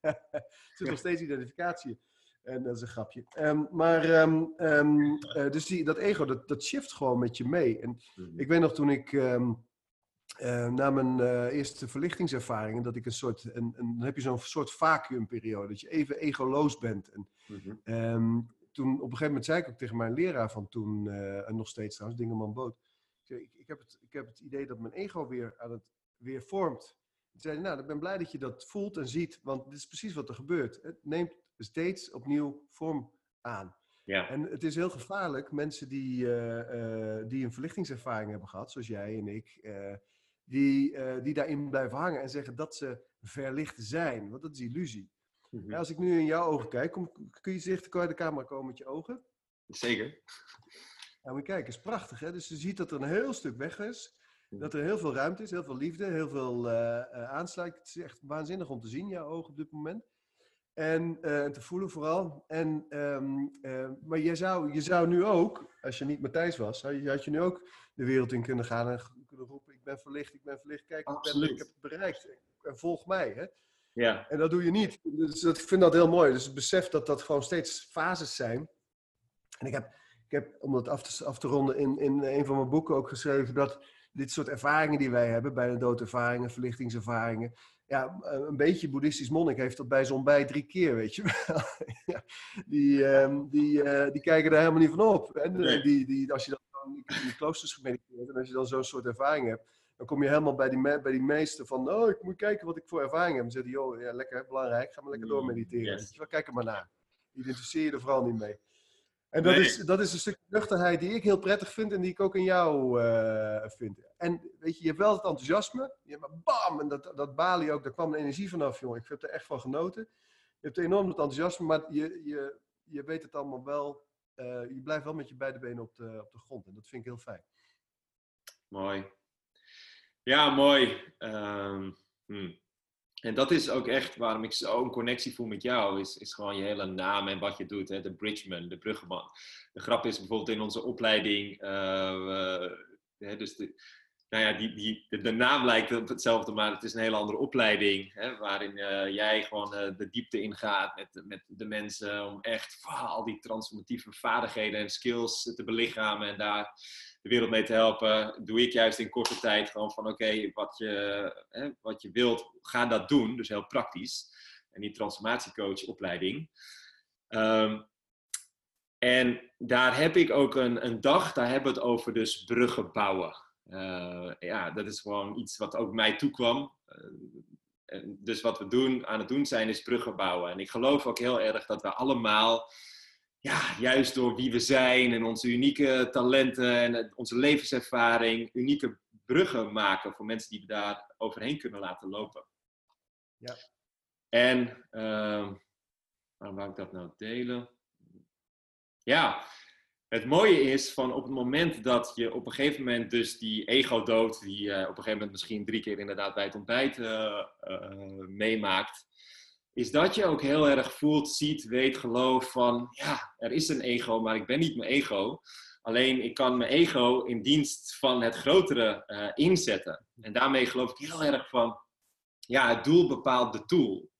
het is nog steeds identificatie. En dat is een grapje. Ehm, maar ehm, ehm, eh, dus die, dat ego, dat, dat shift gewoon met je mee. En Mhm. ik weet nog toen ik eh, na mijn eh, eerste verlichtingservaringen, dat ik een soort, een, een, dan heb je zo'n soort vacuümperiode, dat je even egoloos bent. En Mhm. Ehm, toen op een gegeven moment zei ik ook tegen mijn leraar van toen, eh, en nog steeds trouwens, Dingeman Boot. Ik, zei, ik, ik, heb het, ik heb het idee dat mijn ego weer aan het weer vormt. Toen zei hij, nou, ik ben blij dat je dat voelt en ziet, want dit is precies wat er gebeurt. Het neemt steeds opnieuw vorm aan. Ja. En het is heel gevaarlijk, mensen die, die een verlichtingservaring hebben gehad, zoals jij en ik, die, eh, die daarin blijven hangen en zeggen dat ze verlicht zijn, want dat is illusie. Mhm. Ja, als ik nu in jouw ogen kijk, kom, kun je dichter bij de camera komen met je ogen? Zeker. Ja, moet je kijken, is prachtig hè. Dus je ziet dat er een heel stuk weg is. Dat er heel veel ruimte is, heel veel liefde, heel veel eh eh, aansluiting. Het is echt waanzinnig om te zien, jouw ogen op dit moment. En eh, te voelen vooral. En, ehm, eh, maar je zou, je zou nu ook, als je niet Matthijs was, had je, had je nu ook de wereld in kunnen gaan en kunnen roepen: Ik ben verlicht, ik ben verlicht, kijk, ik, ben, ik heb het bereikt. En volg mij. Hè? Ja. En dat doe je niet. Dus dat, ik vind dat heel mooi. Dus het besef dat dat gewoon steeds fases zijn. En ik heb, ik heb om dat af te, af te ronden, in, in een van mijn boeken ook geschreven dat dit soort ervaringen die wij hebben, bij de doodervaringen, verlichtingservaringen. Ja, een beetje boeddhistisch monnik heeft dat bij zo'n bij drie keer, weet je wel. die, ehm, die, eh, die kijken daar helemaal niet van op. En Nee. die, die, als je dan in die kloosters gemediteerd en als je dan zo'n soort ervaring hebt, dan kom je helemaal bij die, me- bij die meesten van, oh, ik moet kijken wat ik voor ervaring heb. Dan zeggen die, joh, ja, lekker, belangrijk, ga maar lekker door mediteren. Yes. Kijk er maar naar. Identificeer je er vooral niet mee. En dat, Nee. is, dat is een stukje nuchterheid die ik heel prettig vind en die ik ook in jou eh, vind. En weet je, je hebt wel het enthousiasme. Je hebt bam, en dat, dat Bali ook, daar kwam de energie vanaf, jongen. Ik heb er echt van genoten. Je hebt enorm het enthousiasme, maar je, je, je weet het allemaal wel. eh, je blijft wel met je beide benen op de, op de grond. En dat vind ik heel fijn. Mooi. Ja, mooi. Hm. En dat is ook echt waarom ik zo'n connectie voel met jou, is, is gewoon je hele naam en wat je doet. Hè? De bridgeman, de bruggenman. De grap is bijvoorbeeld in onze opleiding, eh, dus de, nou ja, die, die, de, naam lijkt op hetzelfde, maar het is een hele andere opleiding. Hè? Waarin eh, jij gewoon eh, de diepte ingaat met, met de mensen om echt al die transformatieve vaardigheden en skills te belichamen en daar de wereld mee te helpen, doe ik juist in korte tijd gewoon van oké, wat, je, wat je wilt, ga dat doen. Dus heel praktisch. En die transformatiecoach-opleiding. Ehm, en daar heb ik ook een, een dag, daar hebben we het over dus bruggen bouwen. Eh, ja, dat is gewoon iets wat ook mij toekwam. Eh, dus wat we doen, aan het doen zijn, is bruggen bouwen. En ik geloof ook heel erg dat we allemaal ja, juist door wie we zijn en onze unieke talenten en onze levenservaring, unieke bruggen maken voor mensen die we daar overheen kunnen laten lopen. Ja. En ehm, waarom wou ik dat nou delen? Ja, het mooie is van op het moment dat je op een gegeven moment dus die ego-dood, die je op een gegeven moment misschien drie keer inderdaad bij het ontbijt eh, eh, meemaakt, is dat je ook heel erg voelt, ziet, weet, gelooft van, ja, er is een ego, maar ik ben niet mijn ego. Alleen ik kan mijn ego in dienst van het grotere eh, inzetten. En daarmee geloof ik heel erg van, ja, het doel bepaalt de tool.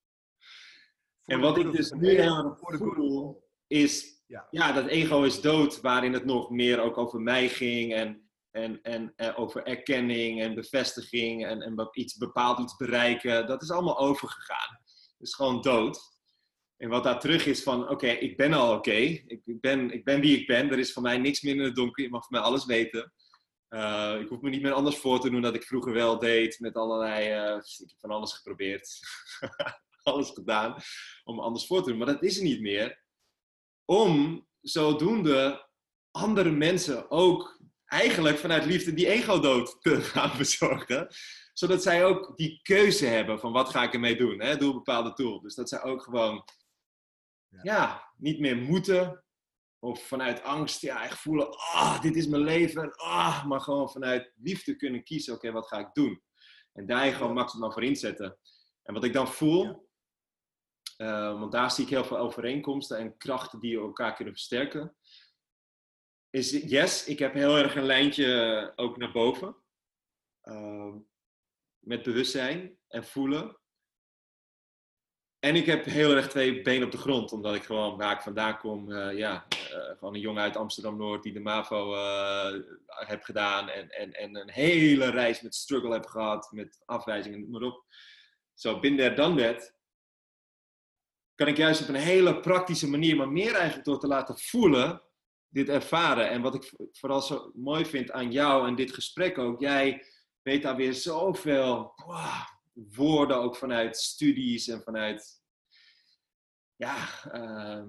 En wat ik dus nu heel erg voor de voel, is, Ja. ja, dat ego is dood, waarin het nog meer ook over mij ging en, en, en eh, over erkenning en bevestiging en, en iets bepaald iets bereiken. Dat is allemaal overgegaan. Is gewoon dood. En wat daar terug is van, oké, ik ben al oké. Ik, ben, ik ben wie ik ben. Er is voor mij niks meer in het donker. Je mag van mij alles weten. Eh, ik hoef me niet meer anders voor te doen dat ik vroeger wel deed. Met allerlei, eh, ik heb van alles geprobeerd. alles gedaan om anders voor te doen. Maar dat is er niet meer. Om zodoende andere mensen ook eigenlijk vanuit liefde die ego-dood te gaan bezorgen. Zodat zij ook die keuze hebben van wat ga ik ermee doen. Hè? Doe een bepaalde tool. Dus dat zij ook gewoon Ja. ja, niet meer moeten. Of vanuit angst ja, echt voelen, ah, dit is mijn leven. Ah, maar gewoon vanuit liefde kunnen kiezen, oké, wat ga ik doen? En daar je gewoon maximaal voor inzetten. En wat ik dan voel, Ja. eh, want daar zie ik heel veel overeenkomsten en krachten die elkaar kunnen versterken. Is, yes, ik heb heel erg een lijntje ook naar boven. Ehm, met bewustzijn en voelen. en ik heb heel erg twee benen op de grond, omdat ik gewoon waar ik vandaan kom, uh, ja, uh, gewoon een jongen uit Amsterdam-Noord die de MAVO uh, heb gedaan en, en, en een hele reis met struggle heb gehad, met afwijzingen, noem maar op. Zo, binnen dan werd, kan ik juist op een hele praktische manier, maar meer eigenlijk door te laten voelen, dit ervaren. En wat ik vooral zo mooi vind aan jou en dit gesprek ook, jij weet daar weer zoveel woorden ook vanuit studies en vanuit, ja, uh,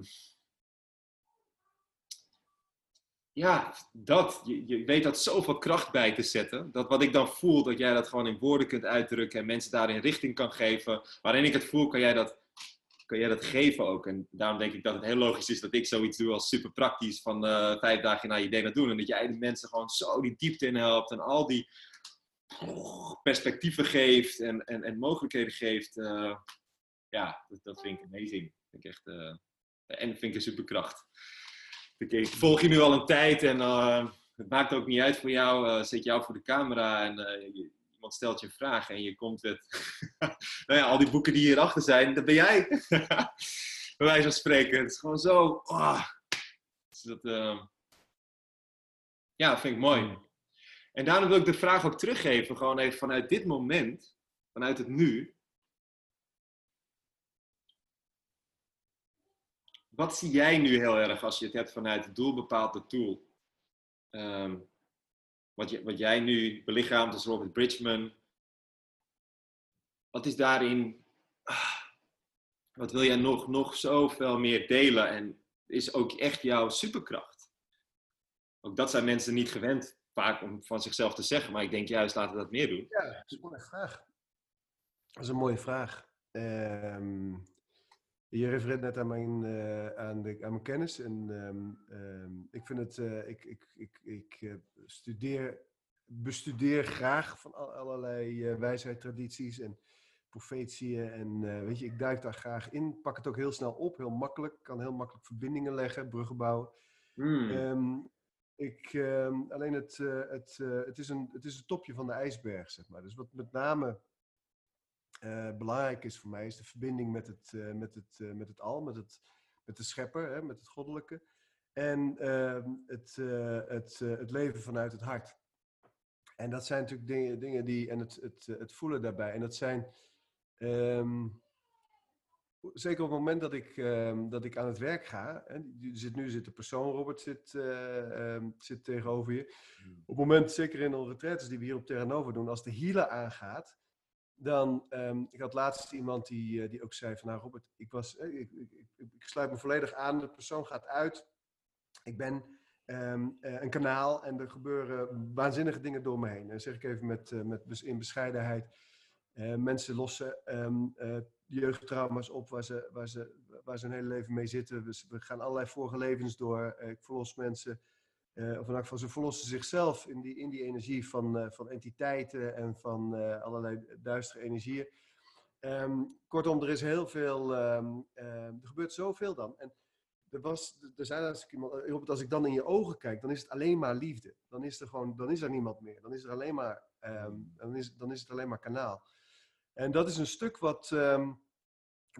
ja, dat. Je, weet dat zoveel kracht bij te zetten. Dat wat ik dan voel, dat jij dat gewoon in woorden kunt uitdrukken en mensen daarin richting kan geven. Waarin ik het voel, kan jij dat, kan jij dat geven ook. En daarom denk ik dat het heel logisch is dat ik zoiets doe als super praktisch van uh, vijf dagen na je idee naar doen. En dat jij die mensen gewoon zo die diepte in helpt en al die perspectieven geeft en, en, en mogelijkheden geeft. Uh, ja, dat, dat, vind ik amazing. Dat vind ik echt, uh, en vind ik een superkracht. Ik volg je nu al een tijd en uh, het maakt ook niet uit voor jou. zet jou voor de camera en je, iemand stelt je een vraag en je komt het. nou ja, al die boeken die hierachter zijn, dat ben jij. Bij wijze van spreken. Het is gewoon zo. Oh. Dus dat, ja, dat vind ik mooi. En daarom wil ik de vraag ook teruggeven, gewoon even vanuit dit moment, vanuit het nu. Wat zie jij nu heel erg als je het hebt vanuit het doelbepaalde tool? Um, wat, wat jij nu belichaamt als Robert Bridgman. Wat is daarin, wat wil jij nog, nog zoveel meer delen en is ook echt jouw superkracht? Ook dat zijn mensen niet gewend vaak om van zichzelf te zeggen, maar ik denk juist laten we dat meer doen. Ja, dat is een mooie vraag. Dat is een mooie vraag. Um, je refereert net aan mijn, uh, aan, de, aan mijn kennis. En um, um, ik vind het, uh, ik, ik, ik, ik uh, studeer, bestudeer graag van allerlei wijsheidstradities en profetieën. En weet je, ik duik daar graag in. Pak het ook heel snel op, heel makkelijk. Kan heel makkelijk verbindingen leggen, bruggen bouwen. Mm. Ik, uh, alleen het, uh, het, uh, het, is een, het is een topje van de ijsberg, zeg maar. Dus wat met name uh, belangrijk is voor mij, is de verbinding met het, met het, met het al, met, het, met de schepper, hè, met het goddelijke. En ehm, het, het, het leven vanuit het hart. En dat zijn natuurlijk dingen, dingen die, en het, het, het voelen daarbij. En dat zijn, um, zeker op het moment dat ik, uh, dat ik aan het werk ga, en zit, nu zit de persoon, Robert zit, uh, um, zit tegenover je. Hmm. Op het moment, zeker in de retraites die we hier op Terranova doen, als de healer aangaat, dan, um, ik had laatst iemand die, uh, die ook zei van, nou Robert, ik, was, ik, ik, ik, ik, sluit me volledig aan, de persoon gaat uit, ik ben een kanaal en er gebeuren waanzinnige dingen door me heen. En zeg ik even met, met, in bescheidenheid, mensen lossen jeugdtrauma's op waar ze, waar, ze, waar ze hun hele leven mee zitten. Dus we gaan allerlei vorige levens door. Eh, ik verlos mensen, uh, of in elk ze verlossen zichzelf in die, in die energie van, uh, van entiteiten en van allerlei duistere energieën. Um, kortom, er is heel veel, um, er gebeurt zoveel dan. En er, was, er zijn als ik, iemand, als ik dan in je ogen kijk, dan is het alleen maar liefde. Dan is er gewoon, dan is er niemand meer. Dan is er alleen maar, dan is, dan is het alleen maar kanaal. En dat is een stuk wat um,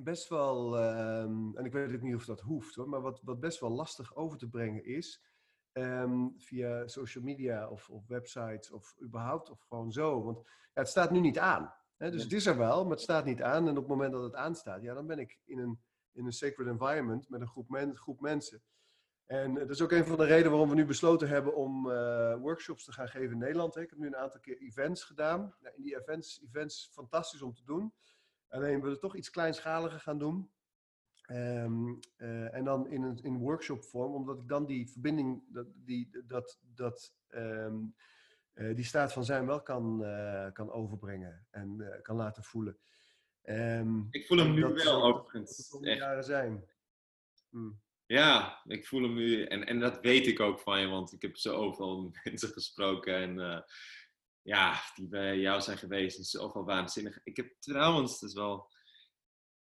best wel, um, en ik weet niet of dat hoeft hoor, maar wat, wat best wel lastig over te brengen is. Um, via social media of, of websites of überhaupt of gewoon zo. Want ja, het staat nu niet aan. Hè? Dus het is er wel, maar het staat niet aan. En op het moment dat het aanstaat, ja, dan ben ik in een, in een sacred environment met een groep, men, groep mensen. En dat is ook een van de redenen waarom we nu besloten hebben om uh, workshops te gaan geven in Nederland. Ik heb nu een aantal keer events gedaan. Nou, in die events, events fantastisch om te doen. Alleen we willen toch iets kleinschaliger gaan doen. Um, uh, en dan in een in workshop-vorm, omdat ik dan die verbinding, dat, die, dat, dat, um, uh, die staat van zijn wel kan, kan overbrengen en kan laten voelen. Um, ik voel hem nu wel, overigens. Dat jaren zijn. Hmm. Ja, ik voel hem nu. En, en dat weet ik ook van je, want ik heb zoveel mensen gesproken. En uh, ja, die bij jou zijn geweest. En zoveel waanzinnig. Ik heb trouwens, dat is wel.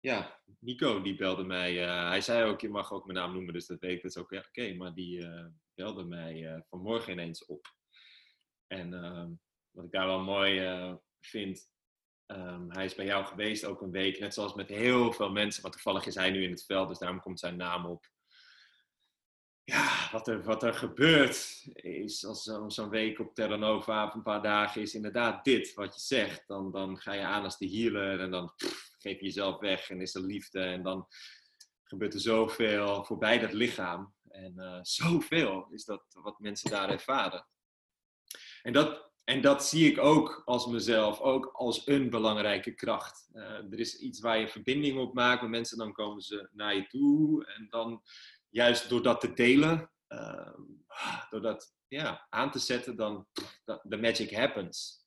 Ja, Nico die belde mij. Uh, hij zei ook, je mag ook mijn naam noemen, dus dat weet ik. Dat ook ja, oké. maar die uh, belde mij vanmorgen ineens op. En wat ik daar wel mooi vind, Ehm, hij is bij jou geweest ook een week, net zoals met heel veel mensen. Want toevallig is hij nu in het veld, dus daarom komt zijn naam op. Ja, wat er, wat er gebeurt is als zo'n week op Terranova een paar dagen is inderdaad dit wat je zegt. Dan, dan ga je aan als de healer en dan geef je jezelf weg en is er liefde. En dan gebeurt er zoveel voorbij dat lichaam. En uh, zoveel is dat wat mensen daar ervaren. En dat, en dat zie ik ook als mezelf, ook als een belangrijke kracht. Uh, er is iets waar je verbinding op maakt met mensen, dan komen ze naar je toe. En dan, juist door dat te delen, uh, door dat ja, aan te zetten, dan the magic happens.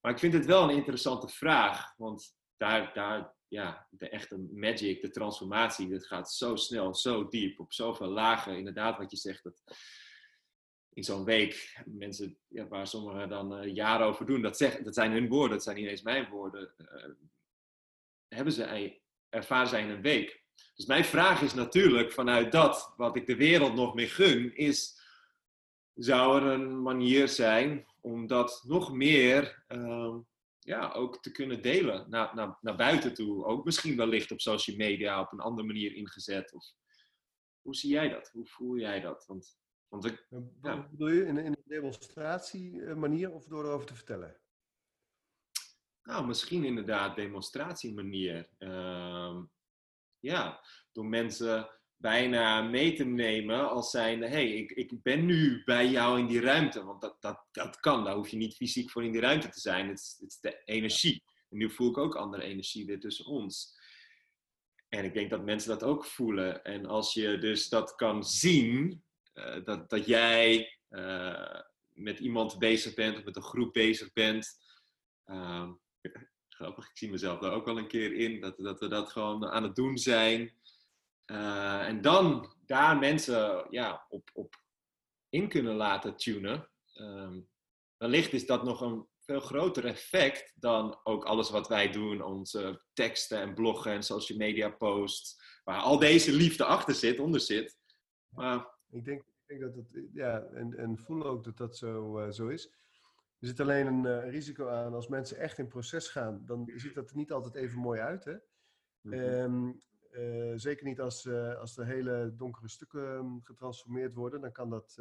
Maar ik vind het wel een interessante vraag, want daar, daar, ja, de echte magic, de transformatie, dat gaat zo snel, zo diep, op zoveel lagen. Inderdaad, wat je zegt, dat in zo'n week, mensen ja, waar sommigen dan uh, jaren over doen, dat, zeg, dat zijn hun woorden, dat zijn niet eens mijn woorden, uh, hebben ze, ervaren zij in een week. Dus mijn vraag is natuurlijk, vanuit dat, wat ik de wereld nog meer gun, is, zou er een manier zijn om dat nog meer uh, ja, ook te kunnen delen naar, naar, naar buiten toe. Ook misschien wellicht op social media op een andere manier ingezet. Of, hoe zie jij dat? Hoe voel jij dat? Want, want ik, ja. Bedoel je in, in een demonstratie manier of door erover te vertellen? Nou, misschien inderdaad demonstratiemanier. Uh, ja, door mensen bijna mee te nemen als zijnde, hey, ik, ik ben nu bij jou in die ruimte. Want dat, dat, dat kan, daar hoef je niet fysiek voor in die ruimte te zijn. Het is, het de energie. En nu voel ik ook andere energie weer tussen ons. En ik denk dat mensen dat ook voelen. En als je dus dat kan zien, uh, dat, dat jij uh, met iemand bezig bent of met een groep bezig bent. Uh, grappig, ik zie mezelf daar ook wel een keer in. Dat, dat we dat gewoon aan het doen zijn. Uh, en dan daar mensen ja, op, op in kunnen laten tunen. Um, wellicht is dat nog een veel groter effect dan ook alles wat wij doen, onze teksten en bloggen en social media posts, waar al deze liefde achter zit, onder zit. Maar... Ik denk, ik denk dat het, ja, en, en voel ook dat dat zo, uh, zo is. Er zit alleen een uh, risico aan als mensen echt in proces gaan, dan ziet dat er niet altijd even mooi uit. Hè? Mm -hmm. um, uh, zeker niet als, uh, als de hele donkere stukken um, getransformeerd worden. Dan kan dat.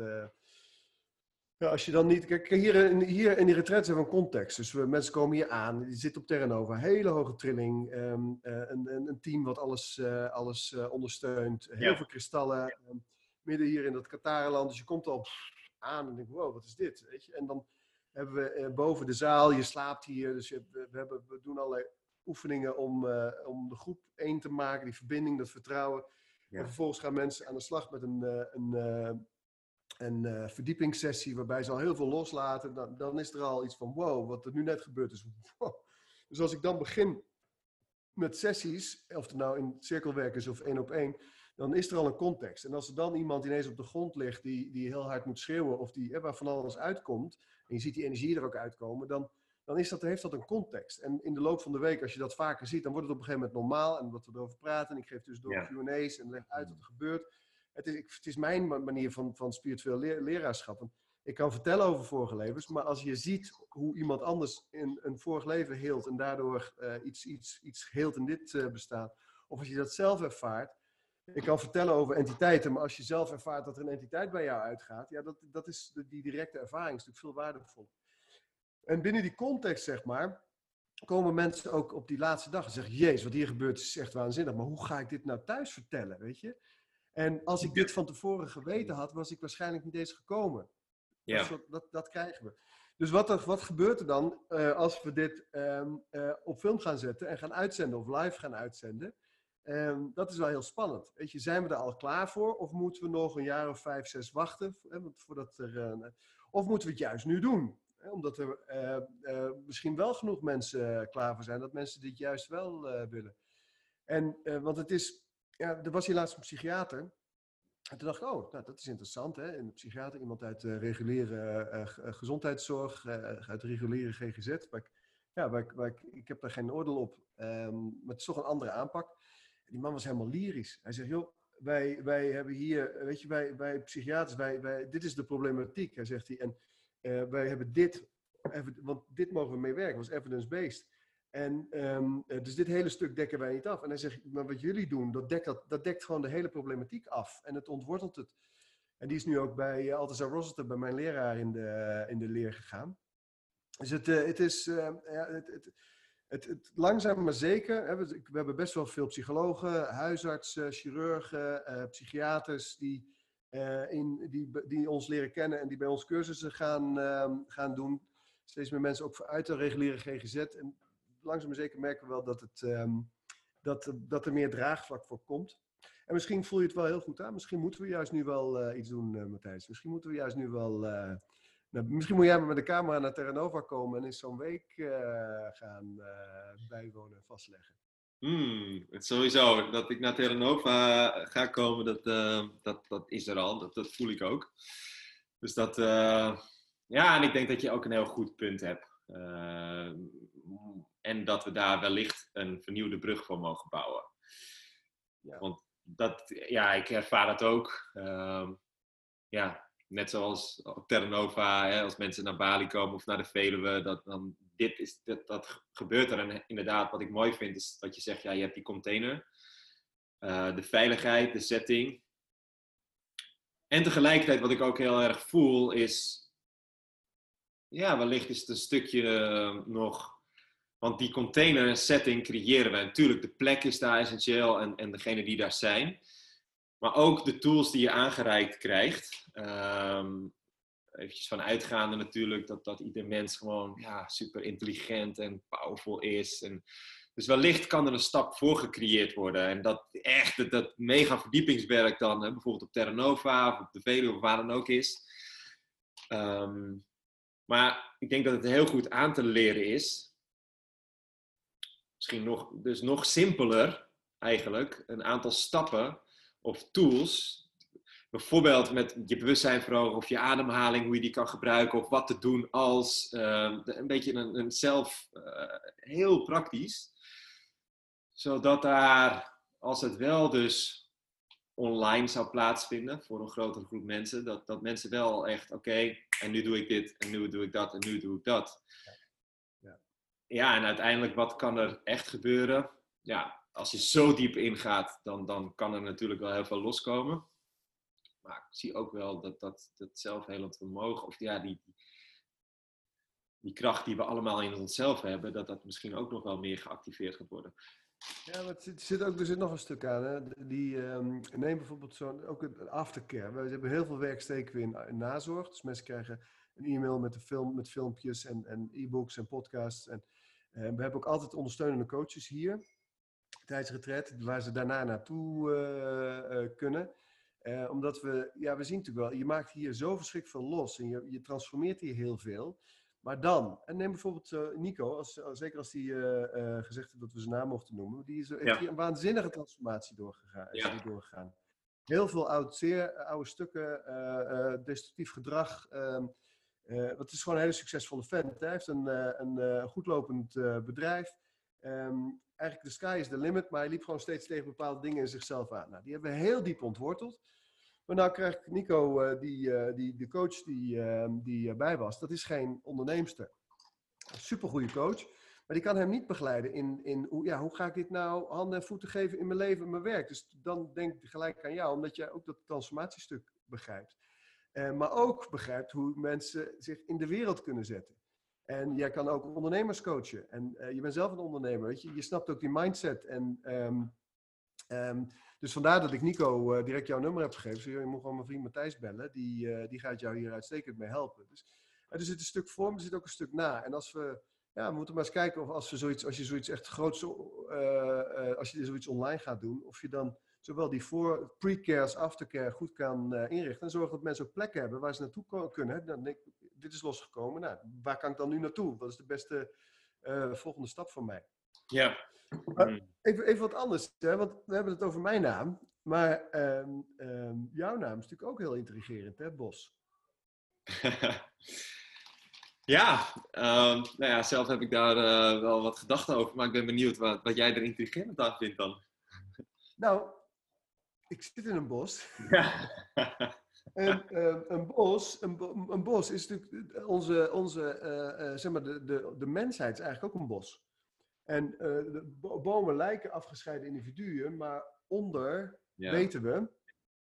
Ja, als je dan niet. Kijk, hier in, hier in die retreat hebben we een context. Dus we, mensen komen hier aan, die zitten op Terranova, hele hoge trilling. Um, een, een, een, team wat alles, alles ondersteunt. Heel ja. veel kristallen. Um, midden hier in dat Katarenland. Dus je komt al aan en denkt: wow, wat is dit? Weet je? En dan hebben we boven de zaal, je slaapt hier. Dus je, we, hebben, we doen allerlei oefeningen om, uh, om de groep één te maken, die verbinding, dat vertrouwen. Ja. En vervolgens gaan mensen aan de slag met een, uh, een, een verdiepingssessie waarbij ze al heel veel loslaten. Dan, dan, is er al iets van, wow, wat er nu net gebeurd is. Wow. Dus als ik dan begin met sessies, of het nou in cirkelwerk is of één op één, dan is er al een context. En als er dan iemand ineens op de grond ligt die, die heel hard moet schreeuwen of die, waar van alles uitkomt, en je ziet die energie er ook uitkomen, dan dan is dat, heeft dat een context. En in de loop van de week, als je dat vaker ziet, dan wordt het op een gegeven moment normaal. En wat we erover praten, en ik geef dus door ja. Q&A's en leg uit wat er gebeurt. Het is, het is mijn manier van, van spiritueel leer, leraarschap. Ik kan vertellen over vorige levens, maar als je ziet hoe iemand anders in een vorig leven heelt en daardoor uh, iets, iets, iets heelt in dit uh, bestaan, of als je dat zelf ervaart, ik kan vertellen over entiteiten, maar als je zelf ervaart dat er een entiteit bij jou uitgaat, ja, dat, dat is die directe ervaring is natuurlijk veel waardevoller. En binnen die context, zeg maar, komen mensen ook op die laatste dag en zeggen: Jezus, wat hier gebeurt is echt waanzinnig, maar hoe ga ik dit nou thuis vertellen? Weet je? En als ik dit van tevoren geweten had, was ik waarschijnlijk niet eens gekomen. Ja. Dat, dat, dat, krijgen we. Dus wat, er, wat gebeurt er dan uh, als we dit um, uh, op film gaan zetten en gaan uitzenden of live gaan uitzenden? Um, dat is wel heel spannend. Weet je, zijn we er al klaar voor of moeten we nog een jaar of vijf, zes wachten voordat er, uh, of moeten we het juist nu doen? Omdat er uh, uh, misschien wel genoeg mensen klaar voor zijn, dat mensen dit juist wel willen. En, want het is, ja, er was hier laatst een psychiater. En toen dacht ik, oh, nou, dat is interessant. Hè? Een psychiater, iemand uit reguliere gezondheidszorg, uit reguliere GGZ. Waar ik, ja, ik, ik, heb daar geen oordeel op, um, maar het is toch een andere aanpak. Die man was helemaal lyrisch. Hij zegt, joh, wij, wij hebben hier, weet je, wij, wij psychiaters, wij, wij, dit is de problematiek, hij zegt hij. En uh, wij hebben dit, want dit mogen we mee werken, was evidence-based. En ehm, eh, dus dit hele stuk dekken wij niet af. En hij zegt, maar wat jullie doen, dat dekt, dat, dat dekt gewoon de hele problematiek af. En het ontwortelt het. En die is nu ook bij uh, Rossiter, bij mijn leraar, in de, in de leer gegaan. Dus het, het is, ja, het, het, het, het, langzaam maar zeker. We, we, hebben best wel veel psychologen, huisartsen, chirurgen, psychiaters die, in, die, die ons leren kennen en die bij ons cursussen gaan, ehm, gaan doen. Steeds meer mensen ook uit de reguliere GGZ. En langzaam maar zeker merken we wel dat, het, um, dat, dat er meer draagvlak voor komt. En misschien voel je het wel heel goed aan. Misschien moeten we juist nu wel uh, iets doen, Matthijs. Misschien moeten we juist nu wel. Nou, misschien moet jij maar met de camera naar Terranova komen en eens zo'n week gaan bijwonen en vastleggen. Hmm, het sowieso. Dat ik naar Terranova ga komen, dat, dat, dat is er al. Dat, dat voel ik ook. Dus dat. ja, en ik denk dat je ook een heel goed punt hebt. en dat we daar wellicht een vernieuwde brug voor mogen bouwen. Ja. Want dat, ja, ik ervaar dat ook. Uh, ja, net zoals op Terranova, hè, als mensen naar Bali komen of naar de Veluwe, dat, dan, dit is, dat, dat gebeurt er. En inderdaad, wat ik mooi vind, is dat je zegt, ja, je hebt die container, uh, de veiligheid, de setting. En tegelijkertijd, wat ik ook heel erg voel, is, ja, wellicht is het een stukje uh, nog want die container setting creëren we. Natuurlijk, de plek is daar essentieel en, en degene die daar zijn. Maar ook de tools die je aangereikt krijgt. Um, eventjes van uitgaande natuurlijk dat, dat ieder mens gewoon ja, super intelligent en powerful is. En, dus wellicht kan er een stap voor gecreëerd worden. En dat echt, dat, mega verdiepingswerk dan, bijvoorbeeld op Terra Nova of op de Veluwe of waar dan ook is. Um, maar ik denk dat het heel goed aan te leren is misschien nog, dus nog simpeler eigenlijk, een aantal stappen of tools. Bijvoorbeeld met je bewustzijn verhogen of je ademhaling, hoe je die kan gebruiken of wat te doen als. Uh, een beetje een, een zelf, uh, heel praktisch. Zodat daar, als het wel dus online zou plaatsvinden voor een grotere groep mensen, dat, dat mensen wel echt, oké, en nu doe ik dit, en nu doe ik dat, en nu doe ik dat ja, en uiteindelijk, wat kan er echt gebeuren? Ja, als je zo diep ingaat, dan, dan kan er natuurlijk wel heel veel loskomen. Maar ik zie ook wel dat dat, dat zelfhelend vermogen, of ja, die, die kracht die we allemaal in onszelf hebben, dat dat misschien ook nog wel meer geactiveerd gaat worden. Ja, maar het zit, ook, er zit nog een stuk aan. Hè? Die, um, neem bijvoorbeeld zo'n, ook een aftercare. We hebben heel veel werk steken we in, nazorg. Dus mensen krijgen een e-mail met, een film, met filmpjes en, en e-books en podcasts. En uh, we hebben ook altijd ondersteunende coaches hier tijdens retret, waar ze daarna naartoe uh, uh, kunnen. omdat we, ja, we zien natuurlijk wel, je maakt hier zo verschrikkelijk veel los en je, je transformeert hier heel veel. Maar dan, en neem bijvoorbeeld Nico, als, zeker als hij gezegd heeft dat we zijn naam mochten noemen, die is, ja. heeft hier een waanzinnige transformatie doorgegaan. Ja. doorgegaan. Heel veel oud, zeer oude stukken, destructief gedrag. Um, uh, het is gewoon een hele succesvolle vent. Hij heeft een, een goedlopend bedrijf. Um, eigenlijk de sky is the limit, maar hij liep gewoon steeds tegen bepaalde dingen in zichzelf aan. Nou, die hebben we heel diep ontworteld. Maar nou krijg ik Nico, die, die, de coach die, ehm, die bij was, dat is geen onderneemster. Supergoeie coach. Maar die kan hem niet begeleiden in, in hoe, ja, hoe ga ik dit nou handen en voeten geven in mijn leven en mijn werk. Dus dan denk ik gelijk aan jou, omdat jij ook dat transformatiestuk begrijpt. Maar ook begrijpt hoe mensen zich in de wereld kunnen zetten. En jij kan ook ondernemers coachen. En uh, je bent zelf een ondernemer, weet je. Je snapt ook die mindset. En, um, um, dus vandaar dat ik Nico uh, direct jouw nummer heb gegeven. Zo, je moet gewoon mijn vriend Matthijs bellen. Die, die gaat jou hier uitstekend mee helpen. Dus er zit een stuk voor, maar er zit ook een stuk na. En als we, ja, we moeten maar eens kijken of als, we zoiets, als je zoiets echt groots, als je zoiets online gaat doen, of je dan zowel die voor pre-care als aftercare goed kan inrichten. En zorgen dat mensen ook plekken hebben waar ze naartoe kunnen. Dan denk ik, dit is losgekomen. Nou, waar kan ik dan nu naartoe? Wat is de beste uh, volgende stap voor mij? Ja. Mm. Even, even, wat anders, hè? want we hebben het over mijn naam. Maar um, um, jouw naam is natuurlijk ook heel intrigerend, hè, Bos? ja, um, nou ja, zelf heb ik daar uh, wel wat gedachten over. Maar ik ben benieuwd wat, wat jij er intrigerend aan vindt dan. Nou, ik zit in een bos. Ja. en uh, een, bos, een, een, bos is natuurlijk onze, onze uh, uh, zeg maar, de, de, de mensheid is eigenlijk ook een bos. En de bomen lijken afgescheiden individuen, maar onder weten we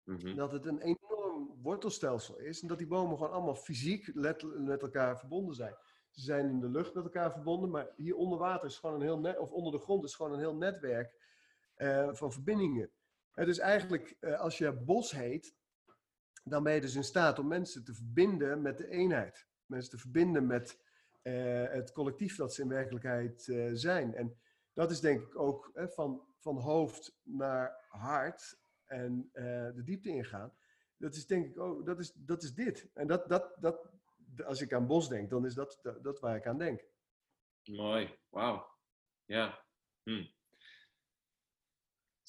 mhm. dat het een enorm wortelstelsel is. En dat die bomen gewoon allemaal fysiek met elkaar verbonden zijn. Ze zijn in de lucht met elkaar verbonden, maar hier onder water is gewoon een heel net, of onder de grond is gewoon een heel netwerk van verbindingen. Uh, dus eigenlijk, als je bos heet, dan ben je dus in staat om mensen te verbinden met de eenheid. Mensen te verbinden met het collectief dat ze in werkelijkheid zijn. En dat is denk ik ook van, van hoofd naar hart en de diepte ingaan. Dat is denk ik ook, dat is, dat is dit. En dat, dat, dat, als ik aan bos denk, dan is dat, dat, dat waar ik aan denk. Mooi, wauw. Ja. Hm.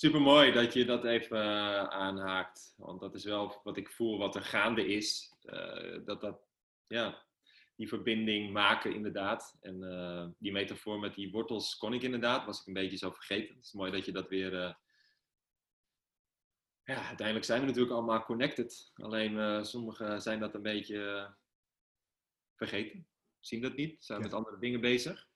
Super mooi dat je dat even uh, aanhaakt. Want dat is wel wat ik voel, wat er gaande is. Uh, dat dat, ja, die verbinding maken inderdaad. En uh, die metafoor met die wortels kon ik inderdaad, was ik een beetje zo vergeten. Het is mooi dat je dat weer... ja, uiteindelijk zijn we natuurlijk allemaal connected. Alleen sommigen zijn dat een beetje vergeten. Zien dat niet, zijn met andere dingen bezig.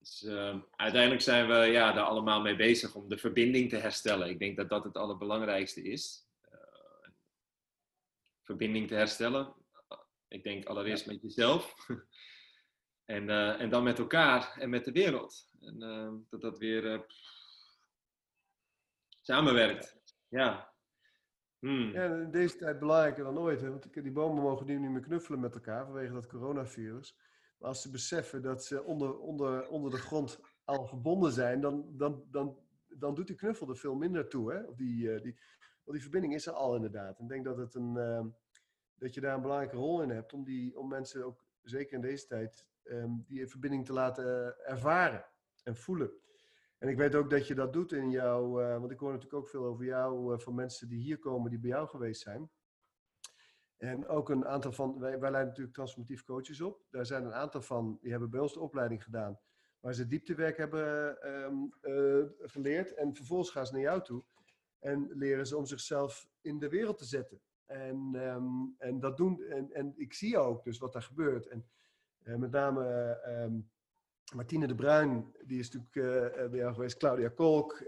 Dus, uh, uiteindelijk zijn we ja, daar allemaal mee bezig om de verbinding te herstellen. Ik denk dat dat het allerbelangrijkste is. Uh, verbinding te herstellen. Ik denk allereerst met jezelf. en, uh, en dan met elkaar en met de wereld. En ehm, dat dat weer samenwerkt. Ja, Hmm. Ja, in deze tijd belangrijker dan ooit. Hè? Want die bomen mogen nu niet meer knuffelen met elkaar vanwege dat coronavirus. Als ze beseffen dat ze onder, onder, onder de grond al verbonden zijn, dan, dan, dan, dan doet die knuffel er veel minder toe. Hè? Die, uh, die, want die verbinding is er al inderdaad. En ik denk dat, het een, uh, dat je daar een belangrijke rol in hebt om, die, om mensen ook, zeker in deze tijd, um, die verbinding te laten ervaren en voelen. En ik weet ook dat je dat doet in jouw, uh, want ik hoor natuurlijk ook veel over jou, van mensen die hier komen, die bij jou geweest zijn. En ook een aantal van, wij, wij leiden natuurlijk transformatief coaches op. Daar zijn een aantal van, die hebben bij ons de opleiding gedaan, waar ze dieptewerk hebben um, uh, geleerd. En vervolgens gaan ze naar jou toe en leren ze om zichzelf in de wereld te zetten. En, um, en dat doen, en, en ik zie ook dus wat daar gebeurt. En met name um, Martine de Bruin, die is natuurlijk uh, bij jou geweest, Claudia Kolk.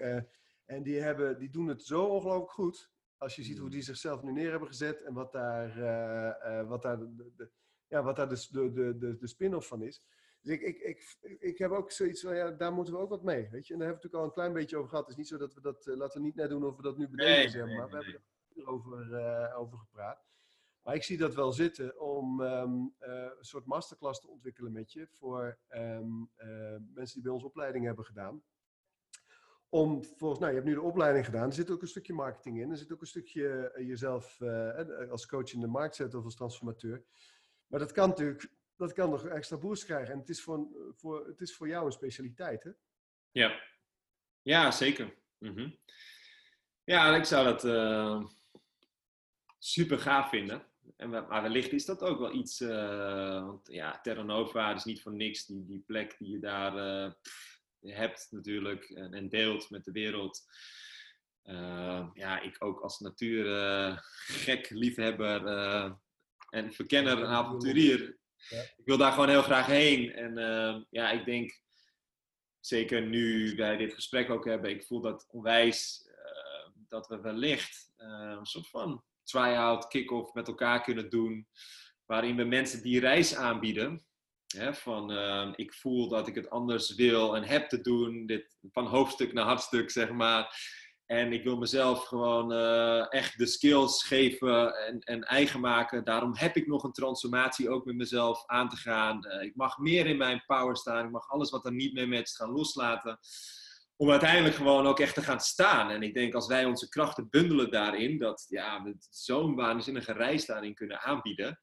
En die, hebben, die doen het zo ongelooflijk goed. Als je ziet hoe die zichzelf nu neer hebben gezet en wat daar, uh, wat daar, de, de, ja, wat daar de, de, de, de spin-off van is. Dus ik, ik, ik, ik heb ook zoiets van, ja, daar moeten we ook wat mee. Weet je? En daar hebben we natuurlijk al een klein beetje over gehad. Het is niet zo dat we dat, laten we niet net doen of we dat nu bedenken, nee, zeg maar. Nee, we hebben er over, over gepraat. Maar ik zie dat wel zitten om um, uh, een soort masterclass te ontwikkelen met je voor um, uh, mensen die bij ons opleiding hebben gedaan. Om volgens, nou, je hebt nu de opleiding gedaan, er zit ook een stukje marketing in, er zit ook een stukje uh, jezelf als coach in de markt zetten of als transformateur. Maar dat kan natuurlijk, dat kan nog extra boost krijgen. En het is voor, voor, het is voor jou een specialiteit, hè? Ja, ja zeker. -hmm. Ja, ik zou dat super gaaf vinden. En, maar wellicht is dat ook wel iets, uh, want ja, Terra Nova is niet voor niks die, die plek die je daar hebt natuurlijk en, en, deelt met de wereld. Uh, ja, ik ook als natuurgek, liefhebber en verkenner en avonturier. Ja. Ik wil daar gewoon heel graag heen. En ja, ik denk, zeker nu wij dit gesprek ook hebben, ik voel dat onwijs dat we wellicht een soort van try-out, kick-off met elkaar kunnen doen. Waarin we mensen die reis aanbieden. Van uh, ik voel dat ik het anders wil en heb te doen. Dit, van hoofdstuk naar hartstuk, zeg maar. En ik wil mezelf gewoon uh, echt de skills geven en, en, eigen maken. Daarom heb ik nog een transformatie ook met mezelf aan te gaan. Uh, ik mag meer in mijn power staan. Ik mag alles wat er niet mee matcht gaan loslaten om uiteindelijk gewoon ook echt te gaan staan. En ik denk als wij onze krachten bundelen daarin, dat ja, we zo'n waanzinnige reis daarin kunnen aanbieden.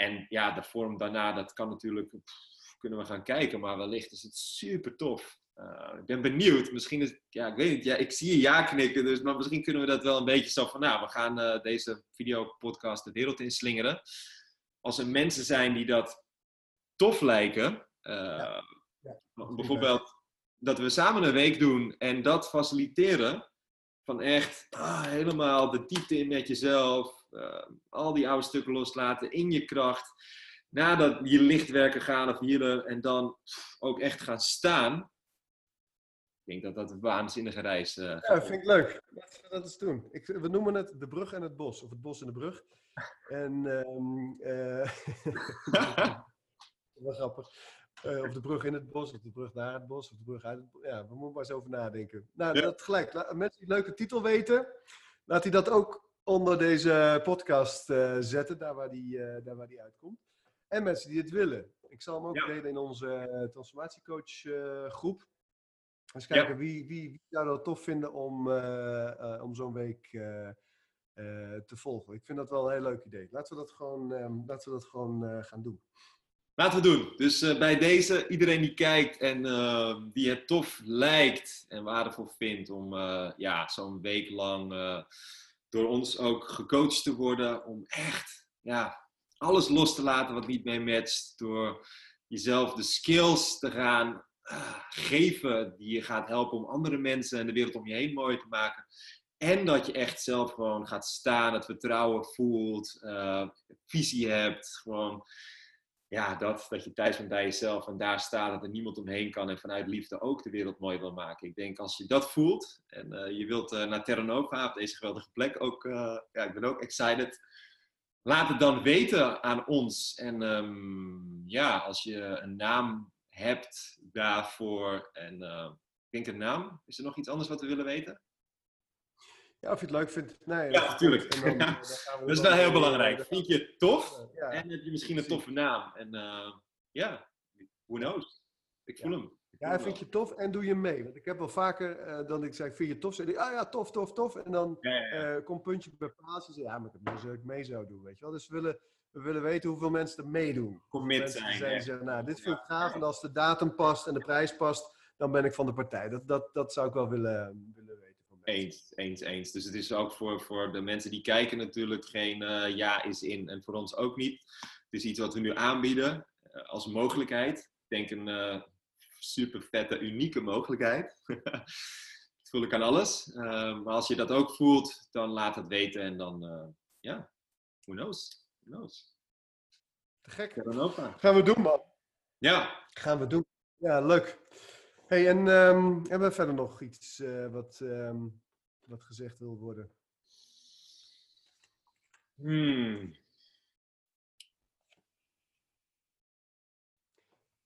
En ja, de vorm daarna, dat kan natuurlijk, pff, kunnen we gaan kijken, maar wellicht is het super tof. Uh, ik ben benieuwd. Misschien is, ja, ik weet niet, ja, ik zie je ja knikken, dus, maar misschien kunnen we dat wel een beetje zo van, nou, we gaan uh, deze videopodcast de wereld inslingeren. Als er mensen zijn die dat tof lijken, uh, ja. Ja, bijvoorbeeld dat we samen een week doen en dat faciliteren. Van echt ah, helemaal de diepte in met jezelf. Uh, al die oude stukken loslaten in je kracht. Nadat je lichtwerken gaan of hier en dan ook echt gaan staan. denk dat dat een waanzinnige reis uh, Ja, vind ik leuk. We dat eens doen. Ik, we noemen het de brug en het bos. Of het bos en de brug. En... Um, wel grappig. Uh, of de brug in het bos, of de brug naar het bos, of de brug uit het bos. Ja, we moeten maar eens over nadenken. Nou, dat gelijk. Mensen die een leuke titel weten, laat hij dat ook onder deze podcast uh, zetten, daar waar, die, uh, daar waar die uitkomt. En mensen die het willen. Ik zal hem ook ja. delen in onze transformatiecoach groep. Eens kijken ja. wie, wie, wie, zou dat tof vinden om, om zo'n week te volgen. Ik vind dat wel een heel leuk idee. Laten we dat gewoon, um, laten we dat gewoon gaan doen. Laten we doen. Dus uh, bij deze, iedereen die kijkt en uh, die het tof lijkt en waardevol vindt om uh, ja, zo'n week lang door ons ook gecoacht te worden. Om echt ja, alles los te laten wat niet mee matcht. Door jezelf de skills te gaan geven die je gaat helpen om andere mensen en de wereld om je heen mooi te maken. En dat je echt zelf gewoon gaat staan, het vertrouwen voelt, visie hebt. Gewoon ja, dat, dat je thuis bent bij jezelf en daar staat dat er niemand omheen kan en vanuit liefde ook de wereld mooi wil maken. Ik denk als je dat voelt en uh, je wilt uh, naar Terra Nova, op deze geweldige plek, ook, uh, ja, ik ben ook excited. Laat het dan weten aan ons. En um, ja, als je een naam hebt daarvoor en ik denk een naam, is er nog iets anders wat we willen weten? Ja, of je het leuk vindt. Nee, ja, natuurlijk. Dat is wel heel belangrijk. Vind je het tof? Ja. En heb je misschien een toffe naam? En uh, ja, who knows? Ik voel hem. ja, vind je het tof en doe je mee. Want ik heb wel vaker uh, dan ik zeg, vind je het tof? Zeg ik, ah ja, tof, tof, tof. En dan ja, uh, komt puntje bij paaltje. Zeg, ja, maar ik heb ik mee zou doen, weet je wel. Dus we willen, we willen weten hoeveel mensen er meedoen. Commit zijn. zijn zeggen, nou, dit vind ik gaaf. En als de datum past en de prijs past, dan ben ik van de partij. Dat, dat, dat zou ik wel willen, willen weten. Eens, eens, eens. Dus het is ook voor, voor de mensen die kijken natuurlijk geen uh, ja is in. En voor ons ook niet. Het is iets wat we nu aanbieden uh, als mogelijkheid. Ik denk een uh, super vette, unieke mogelijkheid. het voel ik aan alles. maar als je dat ook voelt, dan laat het weten. En dan, ja, who knows? Who knows? Te gek. Gaan we doen, man. Ja. Gaan we doen. Ja, leuk. Hey, en um, hebben we verder nog iets uh, wat, um, wat gezegd wil worden? Hmm.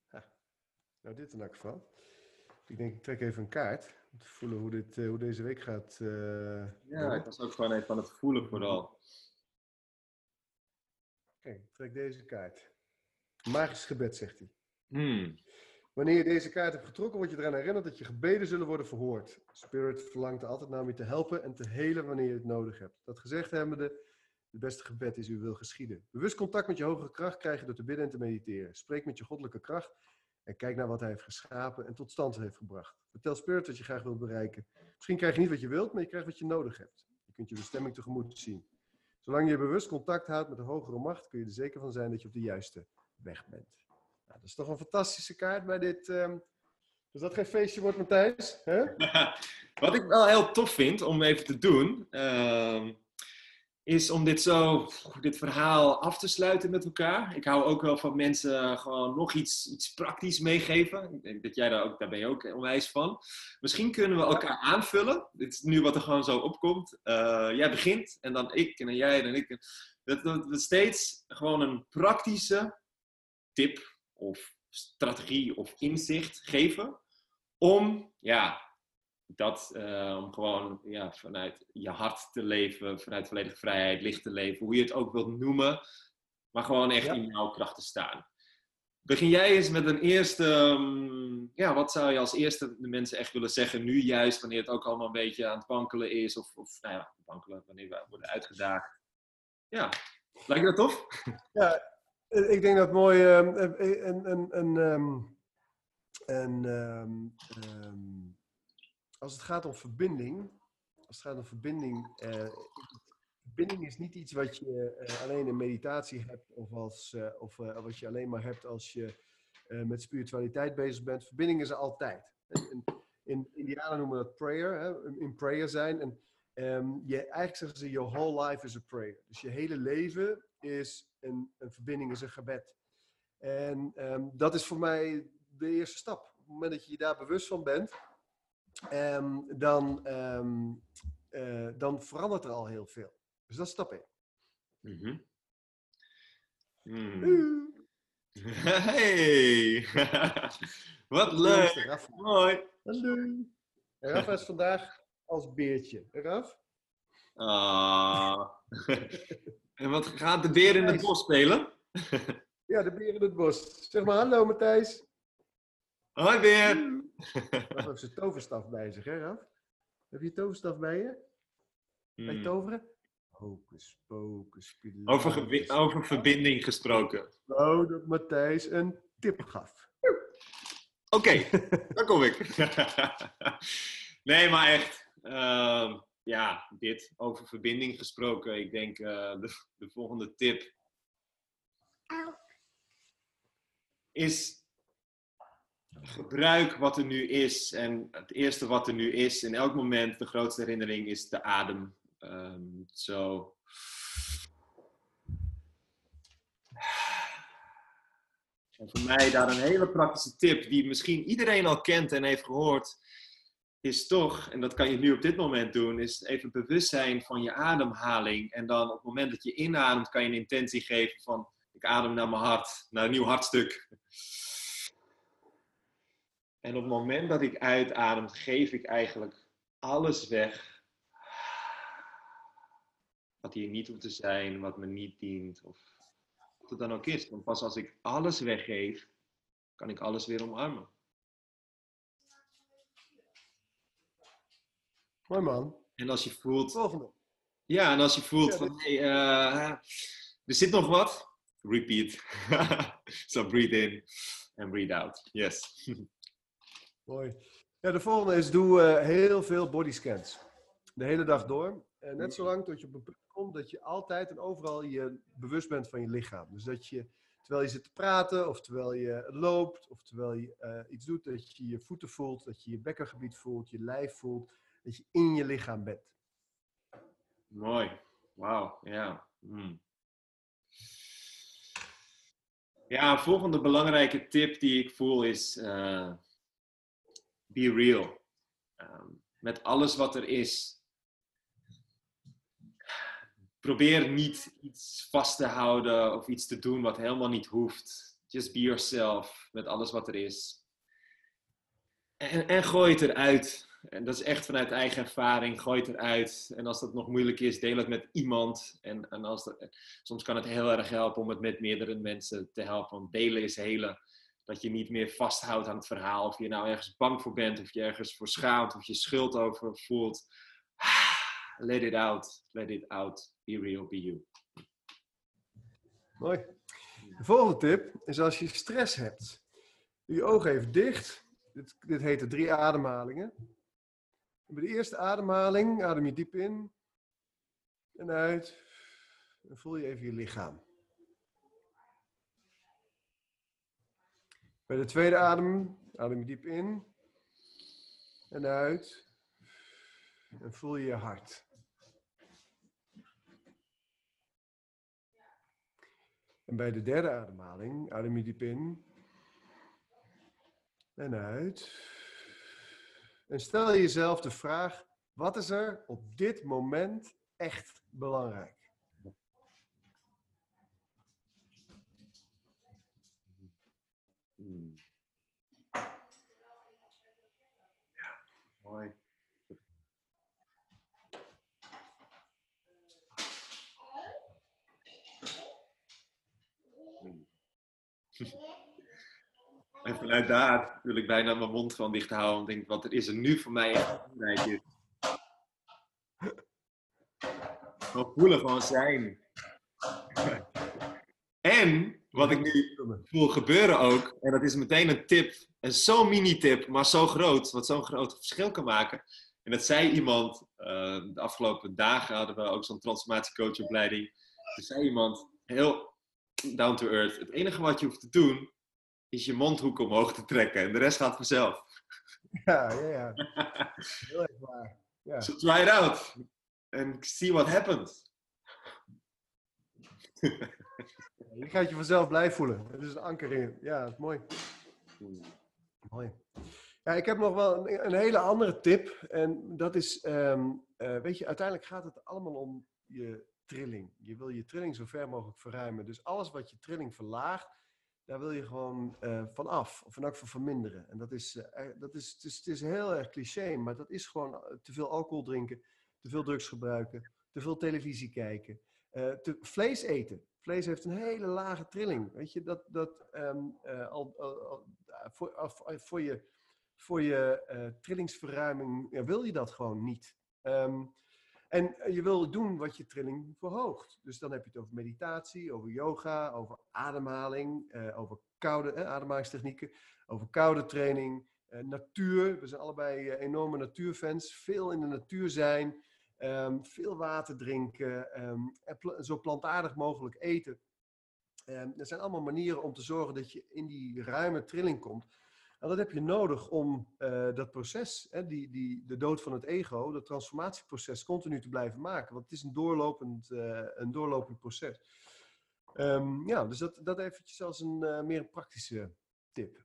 Ha. Nou, dit in elk geval. Ik denk, ik trek even een kaart. Om te voelen hoe, dit, uh, hoe deze week gaat. Uh, ja, ik was ook gewoon even aan het voelen vooral. Ik trek deze kaart. Magisch gebed, zegt hij. Hmm. Wanneer je deze kaart hebt getrokken, word je eraan herinnerd dat je gebeden zullen worden verhoord. Spirit verlangt altijd naar om je te helpen en te helen wanneer je het nodig hebt. Dat gezegd hebbende, het beste gebed is uw wil geschieden. Bewust contact met je hogere kracht krijg je door te bidden en te mediteren. Spreek met je goddelijke kracht en kijk naar wat hij heeft geschapen en tot stand heeft gebracht. Vertel Spirit wat je graag wilt bereiken. Misschien krijg je niet wat je wilt, maar je krijgt wat je nodig hebt. Je kunt je bestemming tegemoet zien. Zolang je bewust contact houdt met de hogere macht, kun je er zeker van zijn dat je op de juiste weg bent. Nou, dat is toch een fantastische kaart bij dit. Um... Dus dat geen feestje wordt, Matthijs? Wat ik wel heel tof vind om even te doen, uh, is om dit zo, dit verhaal af te sluiten met elkaar. Ik hou ook wel van mensen gewoon nog iets, iets praktisch meegeven. Ik denk dat jij daar ook, daar ben je ook onwijs van. Misschien kunnen we elkaar aanvullen. Dit is nu wat er gewoon zo opkomt. Uh, jij begint en dan ik en dan jij en ik. Dat, dat steeds gewoon een praktische tip of strategie of inzicht geven om ja, dat, uh, om gewoon ja, vanuit je hart te leven, vanuit volledige vrijheid, licht te leven, hoe je het ook wilt noemen, maar gewoon echt in jouw kracht te staan. Begin jij eens met een eerste, um, ja, wat zou je als eerste de mensen echt willen zeggen, nu juist, wanneer het ook allemaal een beetje aan het wankelen is, of, of nou ja, wankelen, wanneer we worden uitgedaagd. Ja, lijkt dat tof? Ja, ik denk dat mooi ehm, een, een, een, een, een um, als het gaat om verbinding, als het gaat om verbinding, verbinding is niet iets wat je alleen in meditatie hebt of, als, of wat je alleen maar hebt als je met spiritualiteit bezig bent. Verbinding is er altijd. In, in Indianen noemen we dat prayer, hè, in prayer zijn. En je, eigenlijk zeggen ze, your whole life is a prayer. Dus je hele leven is een, een verbinding, is een gebed. En um, dat is voor mij de eerste stap. Op het moment dat je je daar bewust van bent, ehm, dan, ehm, eh, dan verandert er al heel veel. Dus dat is stap 1. Mhm. Hmm. Hey! Wat leuk! Mooi! Hallo. En Raf is vandaag als beertje. Raf? Ah. en wat gaat de beer in het bos spelen? Ja, de beer in het bos. Zeg maar hallo Matthijs. Hoi beer! Raf heeft zijn toverstaf bij zich, hè Raf? Heb je je toverstaf bij je? Hmm. toveren? Hocus pocus. Over, pilatus. over verbinding gesproken. Nou, dat Matthijs een tip gaf. Oké, daar kom ik. nee, maar echt. ehm, ja, dit over verbinding gesproken. Ik denk eh, de, de volgende tip is gebruik wat er nu is. En het eerste wat er nu is, in elk moment, de grootste herinnering is de adem. Ehm, Zo. En voor mij daar een hele praktische tip, die misschien iedereen al kent en heeft gehoord, is toch, en dat kan je nu op dit moment doen, is even bewust zijn van je ademhaling. En dan op het moment dat je inademt, kan je een intentie geven van, ik adem naar mijn hart, naar een nieuw hartstuk. En op het moment dat ik uitadem, geef ik eigenlijk alles weg. Wat hier niet hoeft te zijn, wat me niet dient, of wat het dan ook is. Want pas als ik alles weggeef, kan ik alles weer omarmen. Mooi man. En als je voelt, Volgende. ja, en als je voelt Ja, van, hey, eh, er zit nog wat, repeat. so breathe in and breathe out. Yes. Mooi. Ja, de volgende is doe eh, heel veel bodyscans. De hele dag door. En net zolang tot je op een punt komt dat je altijd en overal je bewust bent van je lichaam. Dus dat je, terwijl je zit te praten, of terwijl je loopt, of terwijl je eh, iets doet, dat je je voeten voelt, dat je je bekkengebied voelt, je lijf voelt, dat je in je lichaam bent. Mooi. Wauw, ja. Hmm. Ja, een volgende belangrijke tip die ik voel is eh, be real. Ehm, met alles wat er is. Probeer niet iets vast te houden of iets te doen wat helemaal niet hoeft. Just be yourself met alles wat er is. En, en gooi het eruit. En dat is echt vanuit eigen ervaring. Gooi het eruit. En als dat nog moeilijk is, deel het met iemand. En, en als dat, soms kan het heel erg helpen om het met meerdere mensen te helpen. Want delen is helen. Dat je niet meer vasthoudt aan het verhaal. Of je nou ergens bang voor bent. Of je ergens voor schaamt. Of je schuld over voelt. Let it out. Let it out. Be real, be you. Mooi. De volgende tip is als je stress hebt. Je ogen even dicht. Dit, dit heet de drie ademhalingen. Bij de eerste ademhaling adem je diep in en uit. En voel je even je lichaam. Bij de tweede adem adem je diep in en uit. En voel je je hart. En bij de derde ademhaling adem je diep in en uit. En stel jezelf de vraag: wat is er op dit moment echt belangrijk? Hmm. Ja. Hmm. En vanuit daar wil ik bijna mijn mond gewoon dicht houden. En denk, wat er is er nu voor mij echt is. Gewoon voelen, gewoon zijn. En wat ik nu voel gebeuren ook, en dat is meteen een tip, en zo'n mini-tip, maar zo groot, wat zo'n groot verschil kan maken. En dat zei iemand, eh, de afgelopen dagen hadden we ook zo'n transformatiecoachopleiding. Er zei iemand, heel down to earth, het enige wat je hoeft te doen, is je mondhoek omhoog te trekken. En de rest gaat vanzelf. Ja, ja, ja. Heel erg waar. Ja. So try it out. And see what happens. Je gaat je vanzelf blij voelen. Het is een anker in. Ja, dat is mooi. Mooi. Ja, ik heb nog wel een, een hele andere tip. En dat is, ehm, eh, weet je, uiteindelijk gaat het allemaal om je trilling. Je wil je trilling zo ver mogelijk verruimen. Dus alles wat je trilling verlaagt, daar wil je gewoon uh, van af. Of geval verminderen. En dat is, uh, dat is, het is, het is heel erg cliché, maar dat is gewoon te veel alcohol drinken, te veel drugs gebruiken, te veel televisie kijken, te, vlees eten. Vlees heeft een hele lage trilling. Weet je, dat, dat um, al, al, al, voor, voor je voor je trillingsverruiming wil je dat gewoon niet. Um, en je wil doen wat je trilling verhoogt. Dus dan heb je het over meditatie, over yoga, over ademhaling, uh, over koude eh, ademhalingstechnieken, over koude training, natuur. We zijn allebei enorme natuurfans. Veel in de natuur zijn, um, veel water drinken, en pl zo plantaardig mogelijk eten. Um, er zijn allemaal manieren om te zorgen dat je in die ruime trilling komt. En dat heb je nodig om uh, dat proces, hè, die, die, de dood van het ego, dat transformatieproces, continu te blijven maken. Want het is een doorlopend, uh, een doorlopend proces. Um, ja, dus dat, dat eventjes als een uh, meer een praktische tip.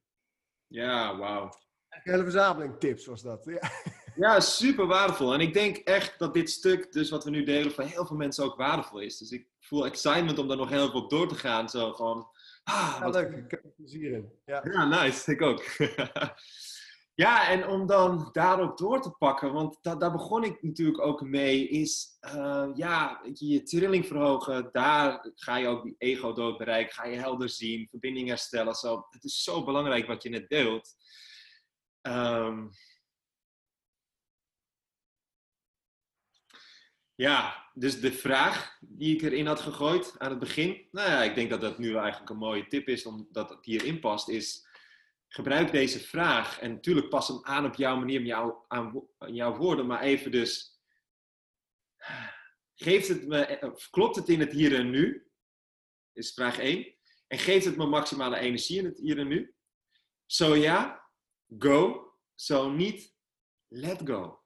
Ja, wauw. Een hele verzameling tips was dat. Ja. ja, super waardevol. En ik denk echt dat dit stuk, dus wat we nu delen, voor heel veel mensen ook waardevol is. Dus ik voel excitement om daar nog heel veel door te gaan. Zo gewoon Ah, ja, leuk. Ik heb er plezier in. Ja, ja nice. Ik ook. ja, en om dan daarop door te pakken, want da daar begon ik natuurlijk ook mee, is uh, ja, je trilling verhogen. Daar ga je ook die ego-dood bereiken. Ga je helder zien, verbinding herstellen. Zo. Het is zo belangrijk wat je net deelt. Um, Ja, dus de vraag die ik erin had gegooid aan het begin, nou ja, ik denk dat dat nu eigenlijk een mooie tip is, omdat het hierin past, is gebruik deze vraag. En natuurlijk pas hem aan op jouw manier, jou, aan, jouw woorden, maar even dus, geeft het me, klopt het in het hier en nu? Is vraag 1. En geeft het me maximale energie in het hier en nu? Zo ja, go. Zo niet, let go.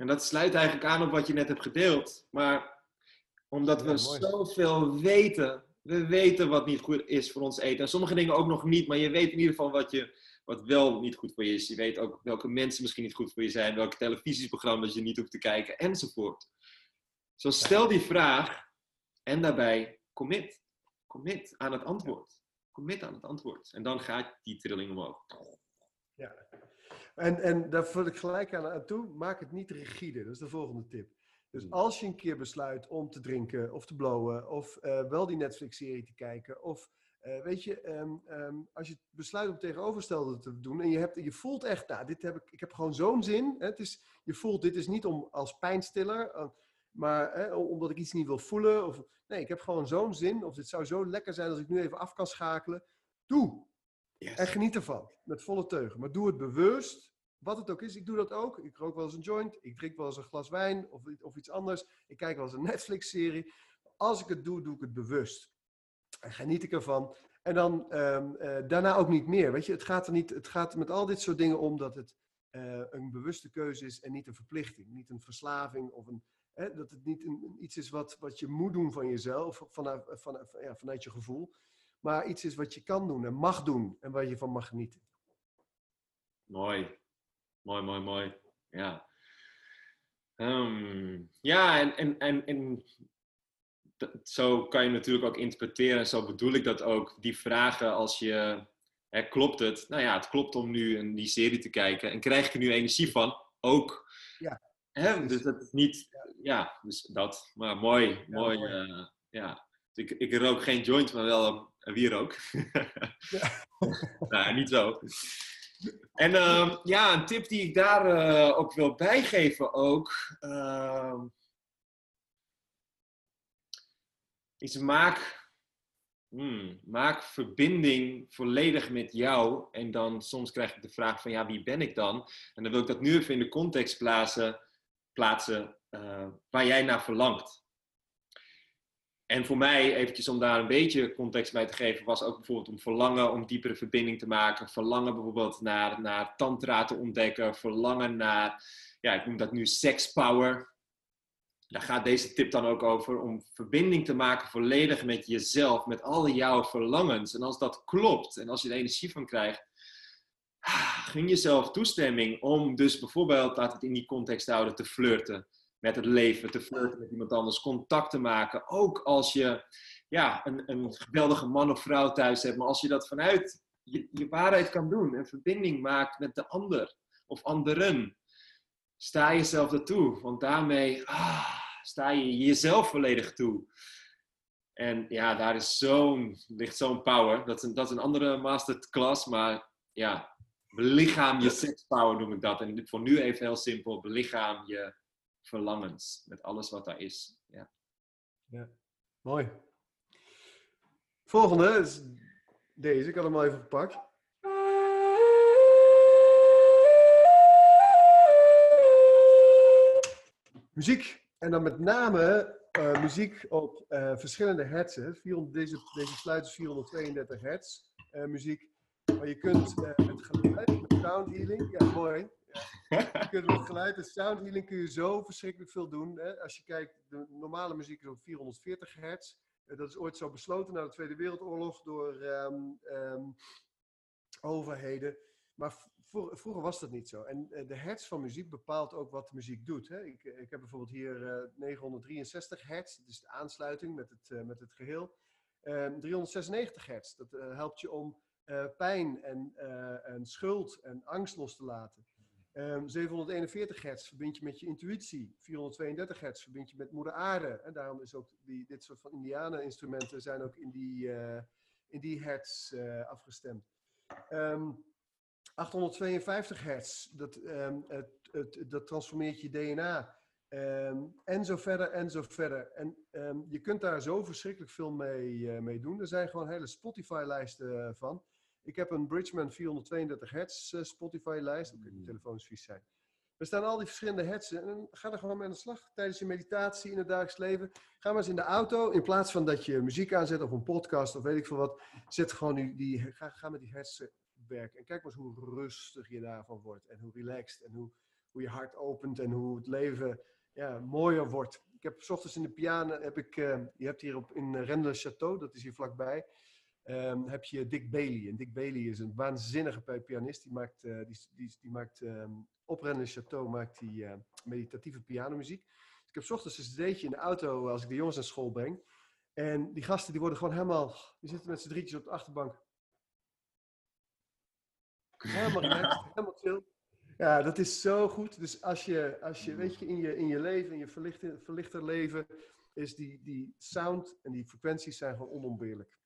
En dat sluit eigenlijk aan op wat je net hebt gedeeld. Maar omdat we zoveel weten, we weten wat niet goed is voor ons eten. En sommige dingen ook nog niet, maar je weet in ieder geval wat, je, wat wel niet goed voor je is. Je weet ook welke mensen misschien niet goed voor je zijn, welke televisieprogramma's je niet hoeft te kijken, enzovoort. Zo stel die vraag en daarbij commit. Commit aan het antwoord. Commit aan het antwoord. En dan gaat die trilling omhoog. Ja, en, en daar vul ik gelijk aan, toe, maak het niet rigide. Dat is de volgende tip. Dus hmm. als je een keer besluit om te drinken of te blowen, of uh, wel die Netflix-serie te kijken, of uh, weet je, um, um, als je besluit om tegenovergestelde te doen en je, hebt, je voelt echt, nou, dit heb ik, ik heb gewoon zo'n zin. Hè, het is, je voelt, dit is niet om als pijnstiller, uh, maar hè, omdat ik iets niet wil voelen. Of, nee, ik heb gewoon zo'n zin, of dit zou zo lekker zijn als ik nu even af kan schakelen. Doe. Yes. En geniet ervan, met volle teugen. Maar doe het bewust wat het ook is, ik doe dat ook. Ik rook wel eens een joint, ik drink wel eens een glas wijn of, of iets anders. Ik kijk wel eens een Netflix-serie. Als ik het doe, doe ik het bewust. En geniet ik ervan. En dan um, uh, daarna ook niet meer. Weet je, het gaat er niet, het gaat met al dit soort dingen om dat het uh, een bewuste keuze is en niet een verplichting. Niet een verslaving of een, hè, dat het niet een, iets is wat, wat je moet doen van jezelf, vanuit, ja, vanuit je gevoel. Maar iets is wat je kan doen en mag doen en waar je van mag genieten. Mooi. Mooi, mooi, mooi. Ja. Um, ja, en, en, en, en zo kan je natuurlijk ook interpreteren, en zo bedoel ik dat ook, die vragen als je, hè, klopt het? Nou ja, het klopt om nu een, die serie te kijken. En krijg ik er nu energie van? Ook. Ja. Hè? Dus dat is niet, ja, dus dat. Maar mooi, ja, mooi. mooi. Uh, ja. Ik, ik rook geen joint, maar wel een wierook. Ja. nou, niet zo. En uh, ja, een tip die ik daar uh, ook wil bijgeven ook, uh, is maak, hmm, maak verbinding volledig met jou. En dan soms krijg ik de vraag van ja, wie ben ik dan? En dan wil ik dat nu even in de context plaatsen, plaatsen eh, waar jij naar verlangt. En voor mij, eventjes om daar een beetje context bij te geven, was ook bijvoorbeeld om verlangen om diepere verbinding te maken. Verlangen bijvoorbeeld naar, naar tantra te ontdekken. Verlangen naar, ja, ik noem dat nu sex power. Daar gaat deze tip dan ook over, om verbinding te maken volledig met jezelf, met alle jouw verlangens. En als dat klopt en als je er energie van krijgt, gun jezelf toestemming om dus bijvoorbeeld, laat het in die context houden, te flirten met het leven, te flirten met iemand anders, contact te maken. Ook als je ja, een, een geweldige man of vrouw thuis hebt, maar als je dat vanuit je, je waarheid kan doen en verbinding maakt met de ander of anderen, sta jezelf ertoe. Want daarmee ah, sta je jezelf volledig toe. En ja, daar is zo'n, ligt zo'n power. Dat is, een, dat is een andere masterclass, maar ja, belichaam je sekspower noem ik dat. En voor nu even heel simpel, belichaam je verlangens met alles wat daar is. Ja, ja. mooi. Volgende is deze, ik had hem al even gepakt. Muziek. En dan met name uh, muziek op uh, verschillende hertzen. Deze, deze sluit is 432 hertz uh, muziek. Maar je kunt met geluid, met sound healing, ja mooi. Je kunt met geluid en sound healing kun je zo verschrikkelijk veel doen. Hè? Als je kijkt, de normale muziek is op 440 hertz. dat is ooit zo besloten na de Tweede Wereldoorlog door um, um, overheden. Maar vroeger was dat niet zo. En uh, de hertz van muziek bepaalt ook wat de muziek doet. Hè? Ik, eh, ik heb bijvoorbeeld hier uh, 963 hertz, dat is de aansluiting met het, met het geheel. 396 ehm, hertz, dat helpt je om pijn en, en schuld en angst los te laten. 741 ehm, hertz verbind je met je intuïtie. 432 hertz verbind je met moeder aarde. En daarom is ook die, dit soort van indianen-instrumenten zijn ook in die, in die hertz afgestemd. Um, 852 hertz, dat, um, het, het, dat transformeert je DNA. En zo verder en zo verder. En je kunt daar zo verschrikkelijk veel mee, uh, mee doen. Er zijn gewoon hele Spotify-lijsten van. Ik heb een Bridgman 432 hertz uh, Spotify-lijst. Oké, de telefoons vies zijn. Er staan al die verschillende hertzen. En ga er gewoon mee aan de slag tijdens je meditatie in het dagelijks leven. Ga maar eens in de auto. In plaats van dat je muziek aanzet of een podcast of weet ik veel wat. Zet gewoon die, die ga, ga met die hertzen werken. En kijk maar eens hoe rustig je daarvan wordt. En hoe relaxed. En hoe, hoe je hart opent. En hoe het leven ja, mooier wordt. Ik heb s ochtends in de piano, heb ik, uh, je hebt hier op, in Rennes Château, dat is hier vlakbij, um, heb je Dick Bailey. En Dick Bailey is een waanzinnige pianist. Die maakt, uh, die, die, die, maakt um, op Rennes Château maakt die, uh, meditatieve pianomuziek. Dus ik heb s ochtends een cd'tje in de auto als ik de jongens naar school breng. En die gasten die worden gewoon helemaal, die zitten met z'n drietjes op de achterbank. Helemaal relaxed, helemaal chill. Ja, dat is zo goed. Dus als je, als je weet je, in je, in je leven, in je verlichter, verlichter leven, is die, die sound en die frequenties zijn gewoon onontbeerlijk.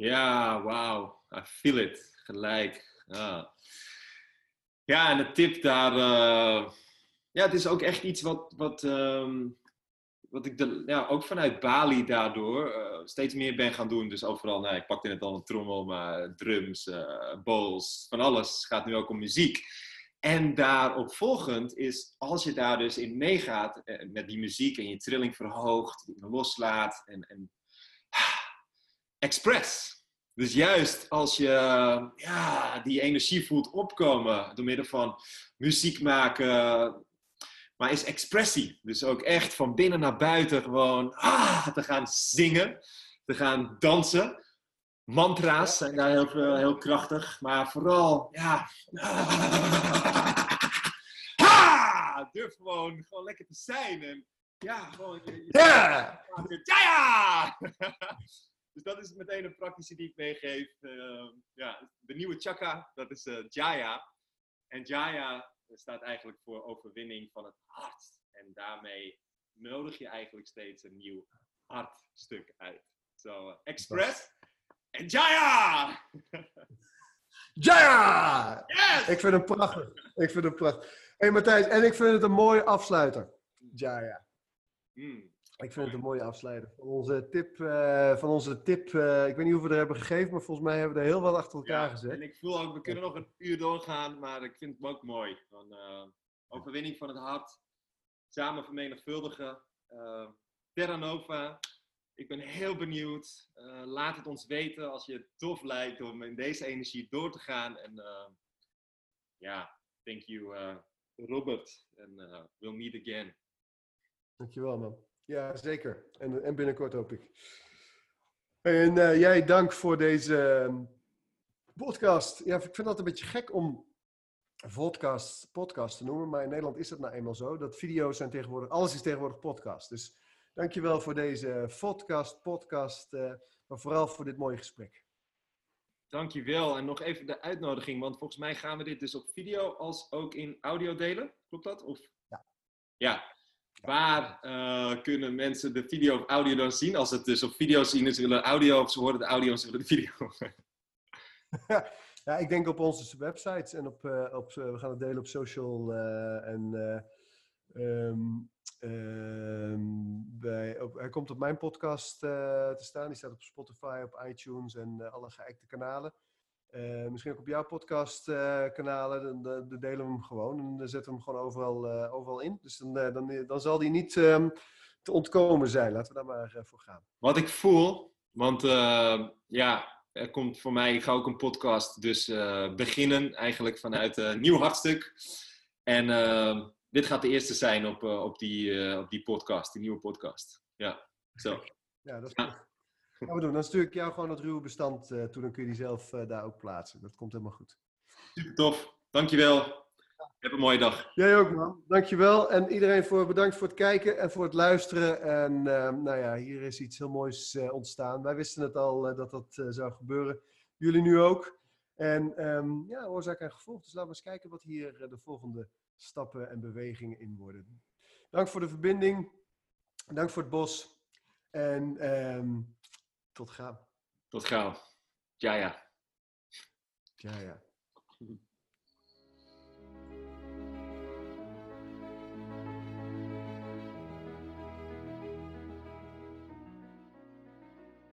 Ja, wauw. I feel it. Gelijk. Ja, en de tip daar... Uh, ja, het is ook echt iets wat, wat, um, wat ik de, ja, ook vanuit Bali daardoor uh, steeds meer ben gaan doen. Dus overal, nou, ik pakte net al een trommel, maar drums, uh, bowls, van alles gaat nu ook om muziek. En daarop volgend is, als je daar dus in meegaat met die muziek en je trilling verhoogt, loslaat en, en express. Dus juist als je ja, die energie voelt opkomen door middel van muziek maken, maar is expressie. Dus ook echt van binnen naar buiten gewoon ah, te gaan zingen, te gaan dansen. Mantra's zijn daar heel, heel krachtig, maar vooral, ja. Ah, durf gewoon, gewoon lekker te zijn. En ja, gewoon. Ja! Ja! Dus dat is meteen een praktische die ik meegeef. Uh, ja, de nieuwe chakra, dat is uh, Jaya. En Jaya staat eigenlijk voor overwinning van het hart. En daarmee nodig je eigenlijk steeds een nieuw hartstuk uit. Zo, uh, Express en Jaya! Jaya! Yes! Ik vind hem prachtig. Ik vind hem prachtig. Hé hey, Matthijs, en ik vind het een mooie afsluiter. Jaya. Mm. Ik vind het een mooie afsluiter. Van onze tip, uh, van onze tip uh, ik weet niet hoeveel we er hebben gegeven, maar volgens mij hebben we er heel wat achter elkaar ja, gezet. En ik voel ook, we kunnen nog een uur doorgaan, maar ik vind het ook mooi. Van, uh, overwinning van het hart, samen vermenigvuldigen. Terra Nova, ik ben heel benieuwd. laat het ons weten als je het tof lijkt om in deze energie door te gaan. En ja, thank you Robert. En we'll meet again. Dankjewel man. Ja, zeker. En, en binnenkort hoop ik. En uh, jij dank voor deze, Podcast. Ja, ik vind het een beetje gek om podcast, podcast te noemen, maar in Nederland is dat nou eenmaal zo. Dat video's zijn tegenwoordig, alles is tegenwoordig podcast. Dus dankjewel voor deze podcast, podcast, uh, maar vooral voor dit mooie gesprek. Dankjewel. En nog even de uitnodiging, want volgens mij gaan we dit dus op video als ook in audio delen. Klopt dat? Of? Ja. Ja. Waar uh, kunnen mensen de video of audio dan zien? Als het dus op video zien is, willen audio of ze horen de audio en ze willen de video. ja, ik denk op onze websites en op, uh, op we gaan het delen op social en um, um, bij, op, hij komt op mijn podcast te staan. Die staat op Spotify, op iTunes en alle geëikte kanalen. Uh, misschien ook op jouw podcastkanalen, uh, dan, dan, delen we hem gewoon. En dan zetten we hem gewoon overal, uh, overal in. Dus dan, dan, dan zal die niet um, te ontkomen zijn. Laten we daar maar voor gaan. Wat ik voel, want ja, er komt voor mij, ik ga ook een podcast dus beginnen, eigenlijk vanuit een nieuw hartstuk. En ehm, dit gaat de eerste zijn op, op, die, op die podcast, die nieuwe podcast. Ja, zo. Ja, dat is goed. Gaan we doen. Dan stuur ik jou gewoon het ruwe bestand uh, toe. Dan kun je die zelf uh, daar ook plaatsen. Dat komt helemaal goed. Super tof. Dankjewel. Heb een mooie dag. Jij ook, man. Dankjewel. En iedereen voor, bedankt voor het kijken en voor het luisteren. En uh, nou ja, hier is iets heel moois ontstaan. Wij wisten het al dat dat zou gebeuren. Jullie nu ook. En um, ja, oorzaak en gevolg. Dus laten we eens kijken wat hier de volgende stappen en bewegingen in worden. Dank voor de verbinding. Dank voor het bos. En um, tot gauw. Tot gauw. Ja, ja. Ja, ja.